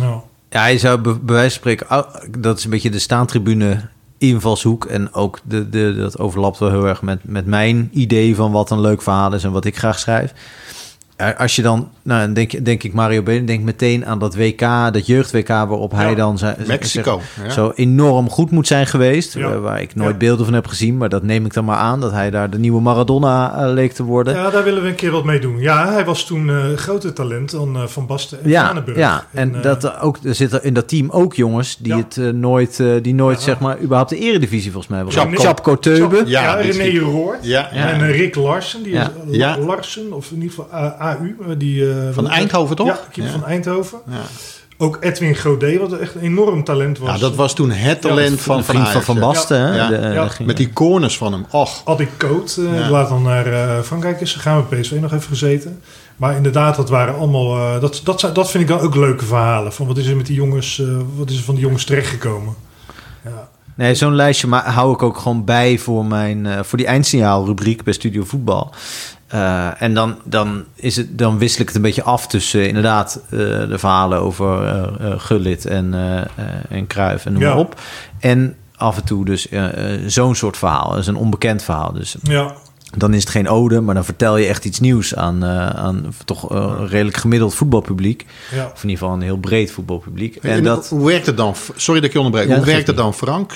[SPEAKER 1] Nou. Ja, je zou bij wijze van spreken, dat is een beetje de staantribune invalshoek. En ook de, de, dat overlapt wel heel erg met, met mijn idee van wat een leuk verhaal is en wat ik graag schrijf als je dan, nou, denk, denk ik Mario Been, denk meteen aan dat WK, dat jeugd-WK, waarop hij dan zijn,
[SPEAKER 3] Mexico,
[SPEAKER 1] zo enorm goed moet zijn geweest. Eh, waar ik nooit beelden van heb gezien, maar dat neem ik dan maar aan, dat hij daar de nieuwe Maradona uh, leek te worden.
[SPEAKER 2] Ja, daar willen we een keer wat mee doen. Ja, hij was toen uh, groter talent dan Van Basten en
[SPEAKER 1] ja, Ja, en, en dat ook, er zitten in dat team ook jongens die het nooit, die nooit zeg maar, überhaupt de eredivisie volgens mij
[SPEAKER 2] was. Chapko Teube. Ja, René Roord. Ja, en Rick Larsen, die is Larsen, of in ieder geval AU. Die,
[SPEAKER 3] uh, van Eindhoven, toch?
[SPEAKER 2] Ja, keeper van Eindhoven. Ja. Ook Edwin Godet, wat echt een enorm talent was.
[SPEAKER 3] Ja, dat was toen het talent van
[SPEAKER 1] Van, van, van Basten. Ja. De,
[SPEAKER 3] Met die corners van hem. Och.
[SPEAKER 2] Adi Coat, uh, laat dan naar uh, Frankrijk is gegaan. Met PSV nog even gezeten. Maar inderdaad, dat waren allemaal... Uh, dat, dat, dat vind ik dan ook leuke verhalen. Van wat is er met die jongens... wat is er van die jongens terechtgekomen?
[SPEAKER 1] Ja. Nee, zo'n lijstje hou ik ook gewoon bij voor, mijn, voor die eindsignaalrubriek bij Studio Voetbal. Uh, en dan, dan, is het, dan wissel ik het een beetje af tussen uh, inderdaad uh, de verhalen over Gullit en, en Kruif en noem maar op. En af en toe dus zo'n soort verhaal. Dat is een onbekend verhaal. Dus ja. dan is het geen ode, maar dan vertel je echt iets nieuws aan, aan toch een redelijk gemiddeld voetbalpubliek. Ja. Of in ieder geval een heel breed voetbalpubliek.
[SPEAKER 3] En, en dat... Hoe werkt het dan? Sorry dat ik je onderbreek. hoe werkt het dan, Frank?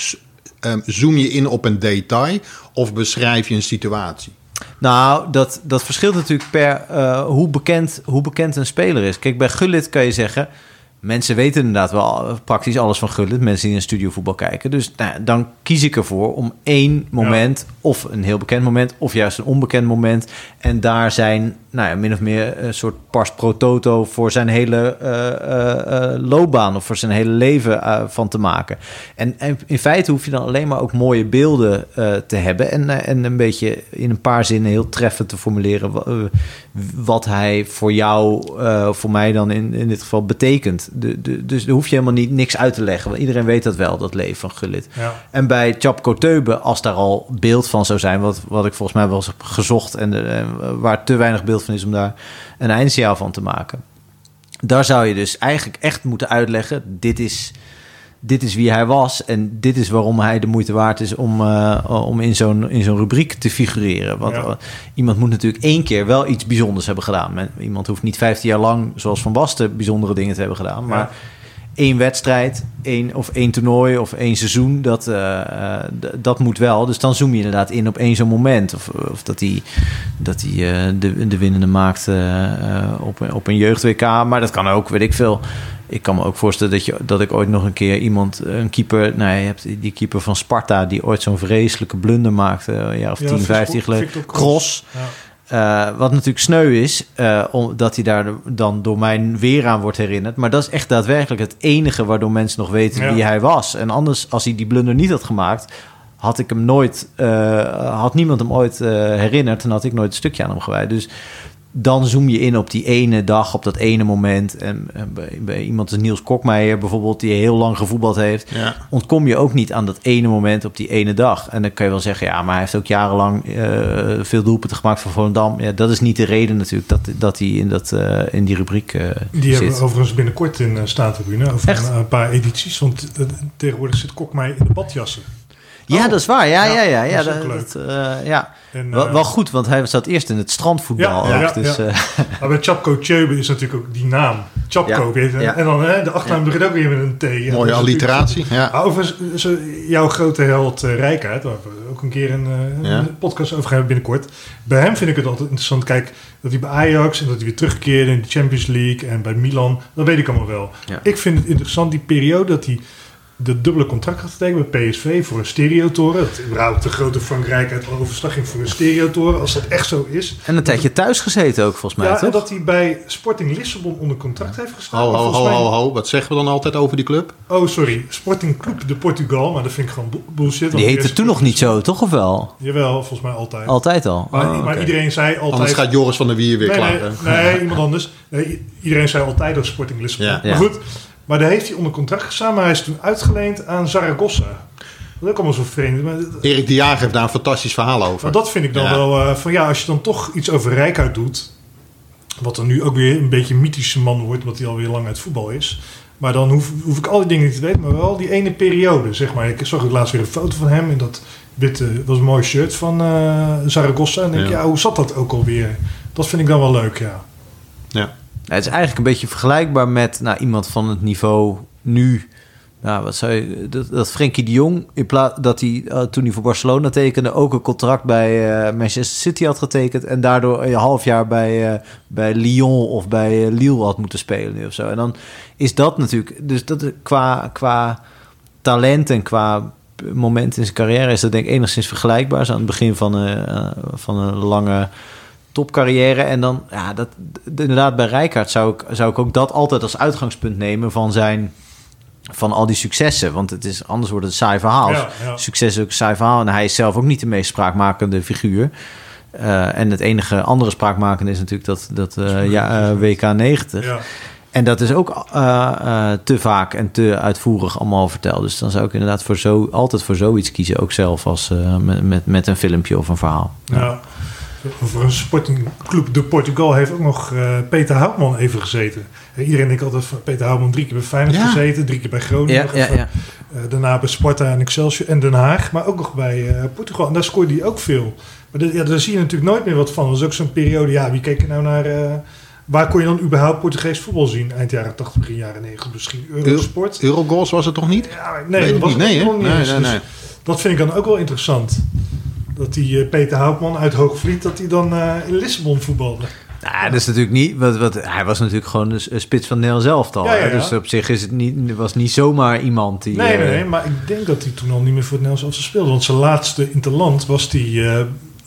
[SPEAKER 3] Um, zoom je in op een detail of beschrijf je een situatie?
[SPEAKER 1] Nou, dat, dat verschilt natuurlijk per uh, hoe, bekend, hoe bekend een speler is. Kijk, bij Gullit kan je zeggen... Mensen weten inderdaad wel praktisch alles van Gullit. Mensen die een studiovoetbal kijken. Dus nou, dan kies ik ervoor om één moment... of een heel bekend moment... of juist een onbekend moment... en daar zijn nou ja, min of meer een soort pars pro toto voor zijn hele uh, uh, loopbaan of voor zijn hele leven van te maken. En, en, in feite hoef je dan alleen maar ook mooie beelden te hebben en, en een beetje in een paar zinnen heel treffend te formuleren wat hij voor jou, voor mij dan in, in dit geval betekent. De, de, dus daar hoef je helemaal niet niks uit te leggen, want iedereen weet dat wel, dat leven van Gullit. Ja. En bij Chapko Teube, als daar al beeld van zou zijn, wat, wat ik volgens mij wel eens heb gezocht en waar te weinig beeld van is om daar een eindsignaal van te maken. Daar zou je dus eigenlijk echt moeten uitleggen: dit is, dit is wie hij was en dit is waarom hij de moeite waard is om, uh, om in zo'n in zo'n rubriek te figureren. Want ja. iemand moet natuurlijk één keer wel iets bijzonders hebben gedaan. Iemand hoeft niet 15 jaar lang, zoals Van Basten, bijzondere dingen te hebben gedaan. Maar één wedstrijd, één, of één toernooi of één seizoen, dat, uh, dat moet wel. Dus dan zoom je inderdaad in op één zo'n moment. Of, of dat hij dat die, uh, de, de winnende maakt op, op een jeugd-WK. Maar dat kan ook, weet ik veel. Ik kan me ook voorstellen dat, je, dat ik ooit nog een keer iemand, een keeper... Nou, je hebt die keeper van Sparta... die ooit zo'n vreselijke blunder maakte... jaar of ja, 10, 15 geleden. Cross. Ja. Uh, wat natuurlijk sneu is, uh, omdat hij daar dan door mij weer aan wordt herinnerd. Maar dat is echt daadwerkelijk het enige waardoor mensen nog weten wie hij was. En anders, als hij die blunder niet had gemaakt, had ik hem nooit, uh, had niemand hem ooit herinnerd en had ik nooit een stukje aan hem gewijd. Dus dan zoom je in op die ene dag, op dat ene moment. En, bij, iemand als Niels Kokmeijer bijvoorbeeld, die heel lang gevoetbald heeft, ontkom je ook niet aan dat ene moment op die ene dag. En dan kan je wel zeggen, ja, maar hij heeft ook jarenlang uh, veel doelpunten gemaakt voor Volendam. Ja, dat is niet de reden natuurlijk dat, dat hij in, dat, uh, in die rubriek uh,
[SPEAKER 2] Die
[SPEAKER 1] zit.
[SPEAKER 2] hebben we overigens binnenkort in uh, Staattribune, over een, een, paar edities. Want tegenwoordig zit Kokmeijer in de badjassen.
[SPEAKER 1] Ja, oh. dat is waar. Ja, ja, ja. ja, dat, dat, uh, ja. En, wel, wel, goed, want hij zat eerst in het strandvoetbal. Ja, ja, dus, ja. Uh, *laughs*
[SPEAKER 2] maar bij Chapko Tjöbe is natuurlijk ook die naam. Chapko, weet je. En dan hè, de achternaam begint ook weer met een T.
[SPEAKER 3] Mooie alliteratie. Ja.
[SPEAKER 2] Overigens, jouw grote held uh, Rijkaard, waar we ook een keer een, een podcast over gaan binnenkort. Bij hem vind ik het altijd interessant. Kijk, dat hij bij Ajax en dat hij weer terugkeerde in de Champions League en bij Milan. Dat weet ik allemaal wel. Ik vind het interessant, die periode dat hij de dubbele contract had getekend bij PSV voor een stereotoren. Dat überhaupt de grote Frankrijk uit overslag ging voor een stereotoren, als dat echt zo is.
[SPEAKER 1] En een tijdje thuis gezeten ook, volgens mij,
[SPEAKER 2] ja,
[SPEAKER 1] toch?
[SPEAKER 2] en dat hij bij Sporting Lissabon onder contract heeft gestaan.
[SPEAKER 3] Ho, ho, ho, ho, ho, wat zeggen we dan altijd over die club?
[SPEAKER 2] Oh, sorry. Sporting Club de Portugal, maar dat vind ik gewoon bullshit.
[SPEAKER 1] Die heette toen nog niet zo, toch of wel?
[SPEAKER 2] Jawel, volgens mij altijd.
[SPEAKER 1] Altijd al?
[SPEAKER 2] Maar, oh, maar iedereen zei altijd...
[SPEAKER 3] Anders gaat Joris van der Wier weer
[SPEAKER 2] nee,
[SPEAKER 3] klaar.
[SPEAKER 2] Nee, nee, *laughs* iemand anders. Nee, iedereen zei altijd dat Sporting Lissabon. Ja. Maar goed... Maar daar heeft hij onder contract gestaan, maar hij is toen uitgeleend aan Zaragoza. Dat is ook allemaal zo vreemd. Maar,
[SPEAKER 3] Erik de Jager heeft daar een fantastisch verhaal over.
[SPEAKER 2] dat vind ik dan
[SPEAKER 3] Ja.
[SPEAKER 2] wel uh, van ja, als je dan toch iets over Rijkaard doet, wat dan nu ook weer een beetje een mythische man wordt, omdat hij alweer lang uit voetbal is. Maar dan hoef, hoef ik al die dingen niet te weten, maar wel die ene periode, zeg maar. Ik zag ook laatst weer een foto van hem in dat witte, was een mooi shirt van uh, Zaragoza. En denk
[SPEAKER 3] ja.
[SPEAKER 2] ja, hoe zat dat ook alweer? Dat vind ik dan wel leuk, ja.
[SPEAKER 3] Ja.
[SPEAKER 1] Ja, het is eigenlijk een beetje vergelijkbaar met nou, iemand van het niveau nu. Nou, wat zou je, dat, dat Frenkie de Jong, in plaats dat hij uh, toen hij voor Barcelona tekende, ook een contract bij uh, Manchester City had getekend. En daardoor een half jaar bij, uh, bij Lyon of bij Lille had moeten spelen of zo. En dan is dat natuurlijk, dus dat qua, qua talent en qua moment in zijn carrière is dat denk ik enigszins vergelijkbaar. Zo aan het begin van van een lange topcarrière. En dan, ja, dat, inderdaad, bij Rijkaard zou ik, zou ik ook dat altijd als uitgangspunt nemen van zijn. Van al die successen. Want het is, anders wordt het een saai verhaal.
[SPEAKER 2] Ja, ja.
[SPEAKER 1] Succes is ook een saai verhaal. En hij is zelf ook niet de meest spraakmakende figuur. Uh, en het enige andere spraakmakende is natuurlijk dat, dat uh, ja, uh, WK 90.
[SPEAKER 2] Ja.
[SPEAKER 1] En dat is ook te vaak en te uitvoerig allemaal verteld. Dus dan zou ik inderdaad voor zo, altijd voor zoiets kiezen. Ook zelf als met, met, met een filmpje of een verhaal.
[SPEAKER 2] Ja. Ja. Voor een sportingclub de Portugal heeft ook nog uh, Peter Houtman even gezeten. Iedereen denkt altijd van Peter Houtman drie keer bij Feyenoord ja. gezeten, drie keer bij Groningen.
[SPEAKER 1] Ja, ja, ja.
[SPEAKER 2] Uh, daarna bij Sparta en Excelsior en Den Haag, maar ook nog bij uh, Portugal. En daar scoorde hij ook veel. Maar de, ja, daar zie je natuurlijk nooit meer wat van. Dat is ook zo'n periode, ja, wie keek er nou naar... Waar kon je dan überhaupt Portugees voetbal zien? Eind jaren 80, begin jaren 90, misschien Eurosport.
[SPEAKER 3] Eurogoals was het toch niet?
[SPEAKER 2] Ja, nee, dat was
[SPEAKER 3] niet. Nee,
[SPEAKER 2] nog niet
[SPEAKER 3] nee,
[SPEAKER 2] eens.
[SPEAKER 3] nee, nee.
[SPEAKER 2] Dus dat vind ik dan ook wel interessant. Dat die uh, Peter Houtman uit Hoogvliet, dat hij dan uh, in Lissabon voetbalde.
[SPEAKER 1] Nou, dat is natuurlijk niet. Wat, wat, hij was natuurlijk gewoon een spits van Nederland zelf al.
[SPEAKER 2] Ja, ja, ja.
[SPEAKER 1] Dus op zich is het niet, was niet zomaar iemand die.
[SPEAKER 2] Nee, nee, nee, maar ik denk dat hij toen al niet meer voor het Nederlands elftal speelde. Want zijn laatste interland was die uh,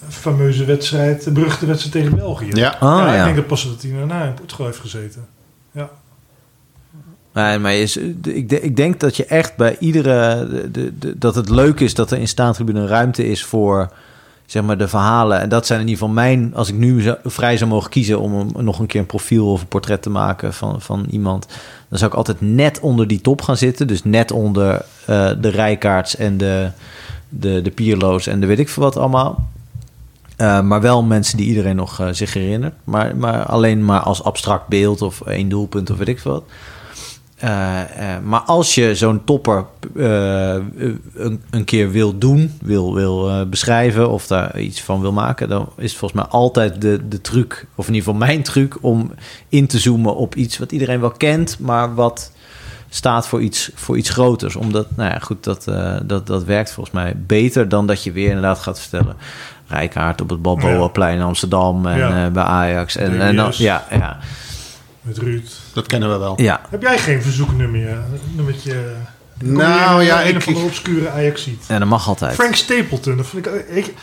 [SPEAKER 2] fameuze wedstrijd, de beruchte wedstrijd tegen België.
[SPEAKER 3] Ja,
[SPEAKER 1] oh,
[SPEAKER 2] ja,
[SPEAKER 1] ja.
[SPEAKER 2] ik denk dat pas dat hij daarna in Portugal heeft gezeten.
[SPEAKER 1] Nee, maar is, ik, ik, denk dat je echt bij iedere. De, de, dat het leuk is dat er in staantribune ruimte is voor zeg maar de verhalen. En dat zijn in ieder geval mijn, als ik nu vrij zou mogen kiezen om een, nog een keer een profiel of een portret te maken van, van iemand, dan zou ik altijd net onder die top gaan zitten. Dus net onder uh, de rijkaarts en de, de, de pierloos en de weet ik veel wat allemaal. Uh, maar wel mensen die iedereen nog uh, zich herinnert. Maar, maar alleen maar als abstract beeld of één doelpunt of weet ik veel wat. Uh, uh, maar als je zo'n topper uh, een, een, keer wil doen, wil, wil beschrijven of daar iets van wil maken, dan is het volgens mij altijd de, de truc, of in ieder geval mijn truc, om in te zoomen op iets wat iedereen wel kent, maar wat staat voor iets, voor iets groters. Omdat, nou ja, goed, dat, dat, dat werkt volgens mij beter dan dat je weer inderdaad gaat vertellen. Rijkaard op het Balboaplein in Amsterdam en ja. bij Ajax. En, en dan, ja, ja.
[SPEAKER 2] Met Ruud.
[SPEAKER 3] Dat kennen we wel.
[SPEAKER 1] Ja.
[SPEAKER 2] Heb jij geen verzoeknummer? Nummertje.
[SPEAKER 3] Nou ja,
[SPEAKER 2] een
[SPEAKER 3] ik.
[SPEAKER 2] van de obscure Ajax ziet.
[SPEAKER 1] Ja, dat mag altijd.
[SPEAKER 2] Frank Stapleton, dat vind ik, ik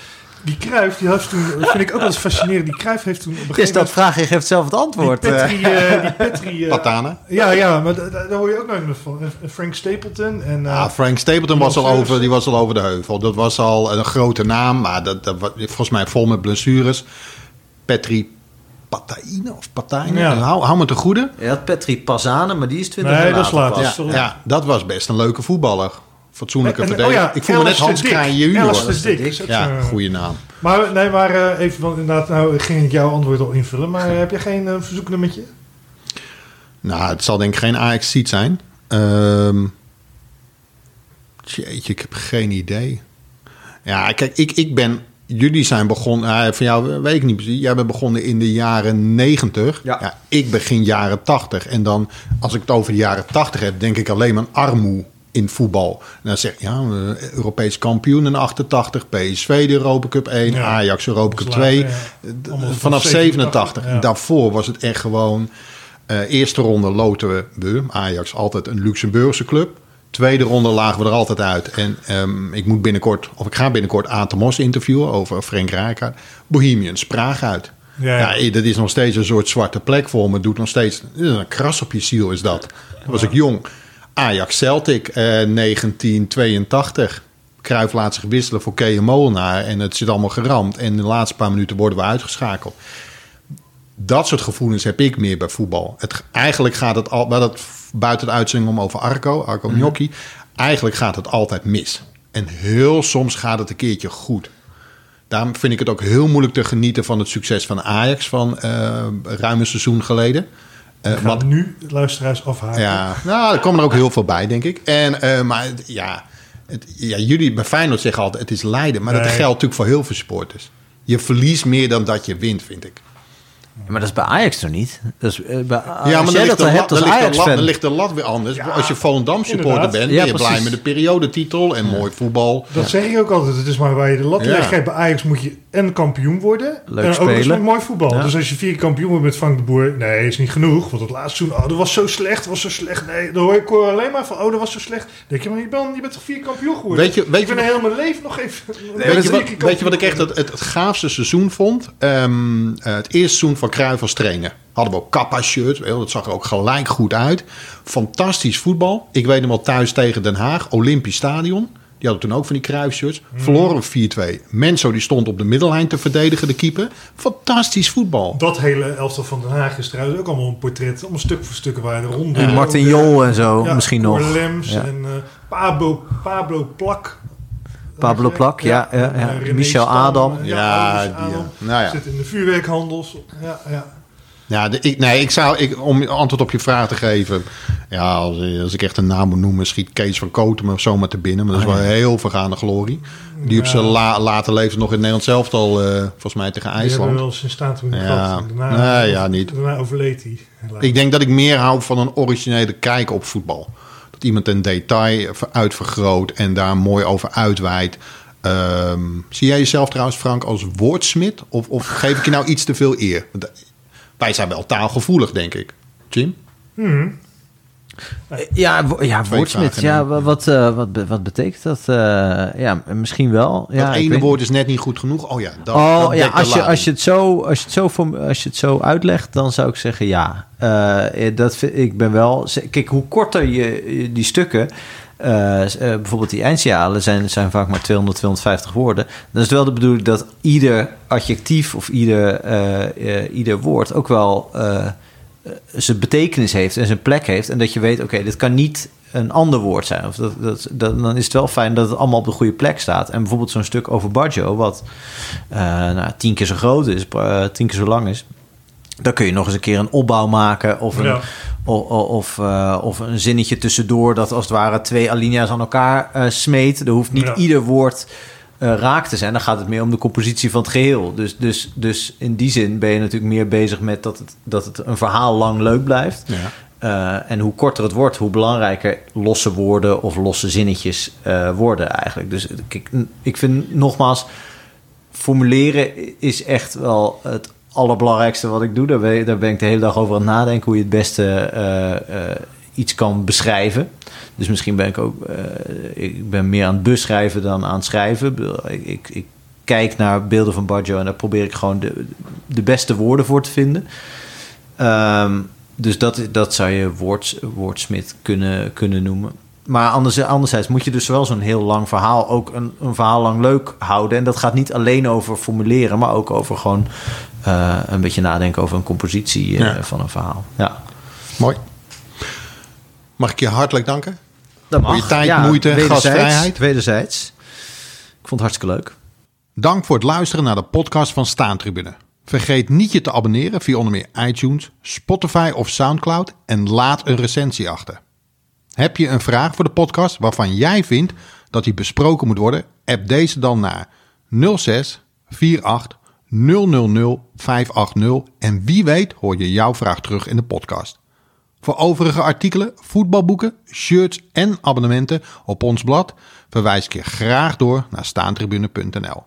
[SPEAKER 2] die Kruif, die heeft toen, dat vind ik ook wel eens fascinerend. Die Kruif heeft toen op een
[SPEAKER 1] Is dat vraag, je geeft zelf het antwoord.
[SPEAKER 2] Die Petri, uh, die Petri uh,
[SPEAKER 3] Patane.
[SPEAKER 2] Ja, ja, maar daar hoor je ook nooit meer van. Frank Stapleton en. Uh,
[SPEAKER 3] ah, Frank Stapleton was al over, die was al over de heuvel. Dat was al een grote naam, maar dat, dat was volgens mij vol met blessures. Petri Pataine of Pataine. Ja. Hou, hou me te goede.
[SPEAKER 1] Je had Petri Pazane, maar die is 20
[SPEAKER 2] nee,
[SPEAKER 1] jaar
[SPEAKER 2] dat is later.
[SPEAKER 1] later.
[SPEAKER 3] Ja, ja, dat was best een leuke voetballer. Fatsoenlijke
[SPEAKER 2] en,
[SPEAKER 3] verdediger.
[SPEAKER 2] Oh ja,
[SPEAKER 3] ik voel me net Hans Kraaij junior.
[SPEAKER 2] Dick.
[SPEAKER 3] Ja, goede naam.
[SPEAKER 2] Maar, nee, maar uh, even, want inderdaad, nou ging ik jouw antwoord al invullen. Maar uh, heb je geen uh, verzoeknummertje?
[SPEAKER 3] Nou, het zal denk ik geen ajax seat zijn. Um, jeetje, ik heb geen idee. Ja, kijk, ik, ik ben jullie zijn begonnen, van jou weet ik niet precies. Jij bent begonnen in de jaren 90.
[SPEAKER 1] Ja.
[SPEAKER 3] ja. ik begin jaren 80. En dan, als ik het over de jaren 80 heb, denk ik alleen maar aan armoe in voetbal. En dan zeg je, ja, Europees kampioen in 88, PSV de Europa Cup 1, ja. Ajax Europa Cup 2. Ja. Vanaf 87. Ja. Daarvoor was het echt gewoon, uh, eerste ronde loten we, Ajax altijd een Luxemburgse club. Tweede ronde lagen we er altijd uit. En um, ik moet binnenkort, of ik ga binnenkort Atemos interviewen over Frank Rijkaard. Bohemians, Praag uit. Ja, ja, dat is nog steeds een soort zwarte plek voor me. Doet nog steeds een kras op je ziel is dat. Dan was ik jong. Ajax Celtic, eh, 1982. Cruijff laat zich wisselen voor Kees Molenaar. En het zit allemaal geramd. En in de laatste paar minuten worden we uitgeschakeld. Dat soort gevoelens heb ik meer bij voetbal. Het, eigenlijk gaat het al, maar dat buiten de uitzending om over Arco, Arco Gnocchi. Eigenlijk gaat het altijd mis. En heel soms gaat het een keertje goed. Daarom vind ik het ook heel moeilijk te genieten van het succes van Ajax van uh, ruim een seizoen geleden.
[SPEAKER 2] Uh, want nu luisteraars afhaken.
[SPEAKER 3] Ja, nou, er komen er ook heel veel bij, denk ik. En, uh, maar ja, het, ja, jullie bij Feyenoord zeggen altijd het is lijden. Maar nee. dat geldt natuurlijk voor heel veel sporters. Je verliest meer dan dat je wint, vind ik.
[SPEAKER 1] Ja, maar dat is bij Ajax toch niet? Dat is, uh, bij,
[SPEAKER 3] ja, maar dan ligt, de lat, dan, ligt de lat, dan ligt de lat weer anders. Ja, als je Volendam supporter bent, ben je blij met de periodetitel en mooi voetbal.
[SPEAKER 2] Dat zeg ik ook altijd. Het is maar waar je de lat legt. Kijk, bij Ajax moet je en kampioen worden.
[SPEAKER 1] Leuk
[SPEAKER 2] en
[SPEAKER 1] spelen.
[SPEAKER 2] ook eens met mooi voetbal. Dus als je vier kampioen wordt met Frank de Boer... Nee, is niet genoeg. Want het laatste seizoen... Oh, dat was zo slecht. Dat was zo slecht. Nee, dan hoor ik alleen maar van... Oh, dat was zo slecht. Dan denk je, maar je bent, je bent toch vier kampioen geworden?
[SPEAKER 3] Weet je, weet
[SPEAKER 2] ik ben
[SPEAKER 3] je,
[SPEAKER 2] heel mijn leven nog even...
[SPEAKER 3] Nee, weet, je wat, weet je wat ik echt het, het, het gaafste seizoen vond? Um, uh, het eerste seizoen van Cruijff als trainer. Hadden we ook Kappa-shirts. Dat zag er ook gelijk goed uit. Fantastisch voetbal. Ik weet hem al thuis tegen Den Haag. Olympisch Stadion. Die hadden toen ook van die kruisshirts.
[SPEAKER 2] Hmm.
[SPEAKER 3] Verloren 4-2. Menso die stond op de middellijn te verdedigen, de keeper. Fantastisch voetbal.
[SPEAKER 2] Dat hele elftal van Den Haag is trouwens ook allemaal een portret. Allemaal stuk voor stuk waar de ronde.
[SPEAKER 1] En Martin Jol en zo ja, misschien nog.
[SPEAKER 2] Lems ja. en uh, Pablo, Pablo Plak.
[SPEAKER 1] Pablo Plak, ja. ja, ja. Michel
[SPEAKER 2] Stam,
[SPEAKER 1] Adam.
[SPEAKER 3] Ja, die,
[SPEAKER 2] Adam.
[SPEAKER 3] Nou ja.
[SPEAKER 2] Zit in de vuurwerkhandels. Ja, ja.
[SPEAKER 3] Ja, de, ik, nee, ik zou, ik, om antwoord op je vraag te geven. Ja, als, als ik echt een naam moet noemen, schiet Kees van Koten me zomaar te binnen. Maar dat is wel heel vergaande glorie. Die
[SPEAKER 2] Ja.
[SPEAKER 3] op zijn la, later leven nog in Nederland zelf al, eh, volgens mij tegen
[SPEAKER 2] Die hebben we
[SPEAKER 3] IJsland.
[SPEAKER 2] wel eens in staat toen
[SPEAKER 3] Ja.
[SPEAKER 2] Daarna,
[SPEAKER 3] Nee, ja, niet.
[SPEAKER 2] Daarna overleed hij.
[SPEAKER 3] Ik denk dat ik meer hou van een originele kijk op voetbal. Iemand een detail ver- uitvergroot en daar mooi over uitweidt. Ehm, zie jij jezelf trouwens, Frank, als woordsmid? Of, of geef ik je nou iets te veel eer? Eh, Wij zijn wel taalgevoelig, denk ik. Jim?
[SPEAKER 2] Mhm.
[SPEAKER 1] Ja, wo- ja
[SPEAKER 3] in
[SPEAKER 1] Ja, wa- wat, eh, wat, wat betekent dat? Eh, ja, misschien wel. Ja,
[SPEAKER 3] dat ene
[SPEAKER 1] weet-
[SPEAKER 3] woord is net niet goed genoeg. Oh ja, dat,
[SPEAKER 1] oh
[SPEAKER 3] dat
[SPEAKER 1] ja, als je, als, je het zo, als, je het zo voor, als je het zo uitlegt, dan zou ik zeggen ja. Eh, dat vind, ik ben wel. Kijk, hoe korter je die stukken. eh, eh, bijvoorbeeld die eindsialen zijn, zijn vaak maar 200, 250 woorden. Dan is het wel de bedoeling dat ieder adjectief of ieder, eh, eh, ieder woord ook wel eh, eh, zijn betekenis heeft en zijn plek heeft. En dat je weet, oké, dit kan niet een ander woord zijn. Of dat, dat, dat, dan is het wel fijn dat het allemaal op de goede plek staat. En bijvoorbeeld zo'n stuk over Baggio, wat eh, nou, tien keer zo groot is, eh, tien keer zo lang is. Dan kun je nog eens een keer een opbouw maken of een,
[SPEAKER 2] Ja.
[SPEAKER 1] of, of, eh, of een zinnetje tussendoor... dat als het ware twee alinea's aan elkaar eh, smeet. Er hoeft niet
[SPEAKER 2] Ja.
[SPEAKER 1] ieder woord eh, raak te zijn. Dan gaat het meer om de compositie van het geheel. Dus, dus, dus in die zin ben je natuurlijk meer bezig met... dat het, dat het een verhaal lang leuk blijft.
[SPEAKER 3] Ja.
[SPEAKER 1] Eh, en hoe korter het wordt, hoe belangrijker losse woorden of losse zinnetjes eh, worden eigenlijk. Dus kijk, ik vind nogmaals, formuleren is echt wel het allerbelangrijkste wat ik doe. Daar ben, daar ben ik de hele dag over aan het nadenken hoe je het beste iets kan beschrijven. Dus misschien ben ik ook, eh, ik ben meer aan het beschrijven dan aan het schrijven. Ik, ik, ik kijk naar beelden van Baggio en daar probeer ik gewoon de, de beste woorden voor te vinden. Ehm, dus dat, dat zou je woord, woordsmid kunnen, kunnen noemen. Maar anders, anderzijds moet je dus wel zo'n heel lang verhaal ook een, een verhaal lang leuk houden. En dat gaat niet alleen over formuleren, maar ook over gewoon eh, een beetje nadenken over een compositie eh,
[SPEAKER 3] Ja.
[SPEAKER 1] van een verhaal. Ja,
[SPEAKER 3] Mooi. Mag ik je hartelijk danken?
[SPEAKER 1] dat
[SPEAKER 3] Voor je tijd, moeite,
[SPEAKER 1] wederzijds,
[SPEAKER 3] gastvrijheid.
[SPEAKER 1] Wederzijds. Ik vond het hartstikke leuk.
[SPEAKER 3] Dank voor het luisteren naar de podcast van Staantribune. Vergeet niet je te abonneren via onder meer iTunes, Spotify of Soundcloud en laat een recensie achter. Heb je een vraag voor de podcast waarvan jij vindt dat die besproken moet worden? App deze dan naar 06 48 000 580 en wie weet hoor je jouw vraag terug in de podcast. Voor overige artikelen, voetbalboeken, shirts en abonnementen op ons blad verwijs ik je graag door naar staantribune.nl.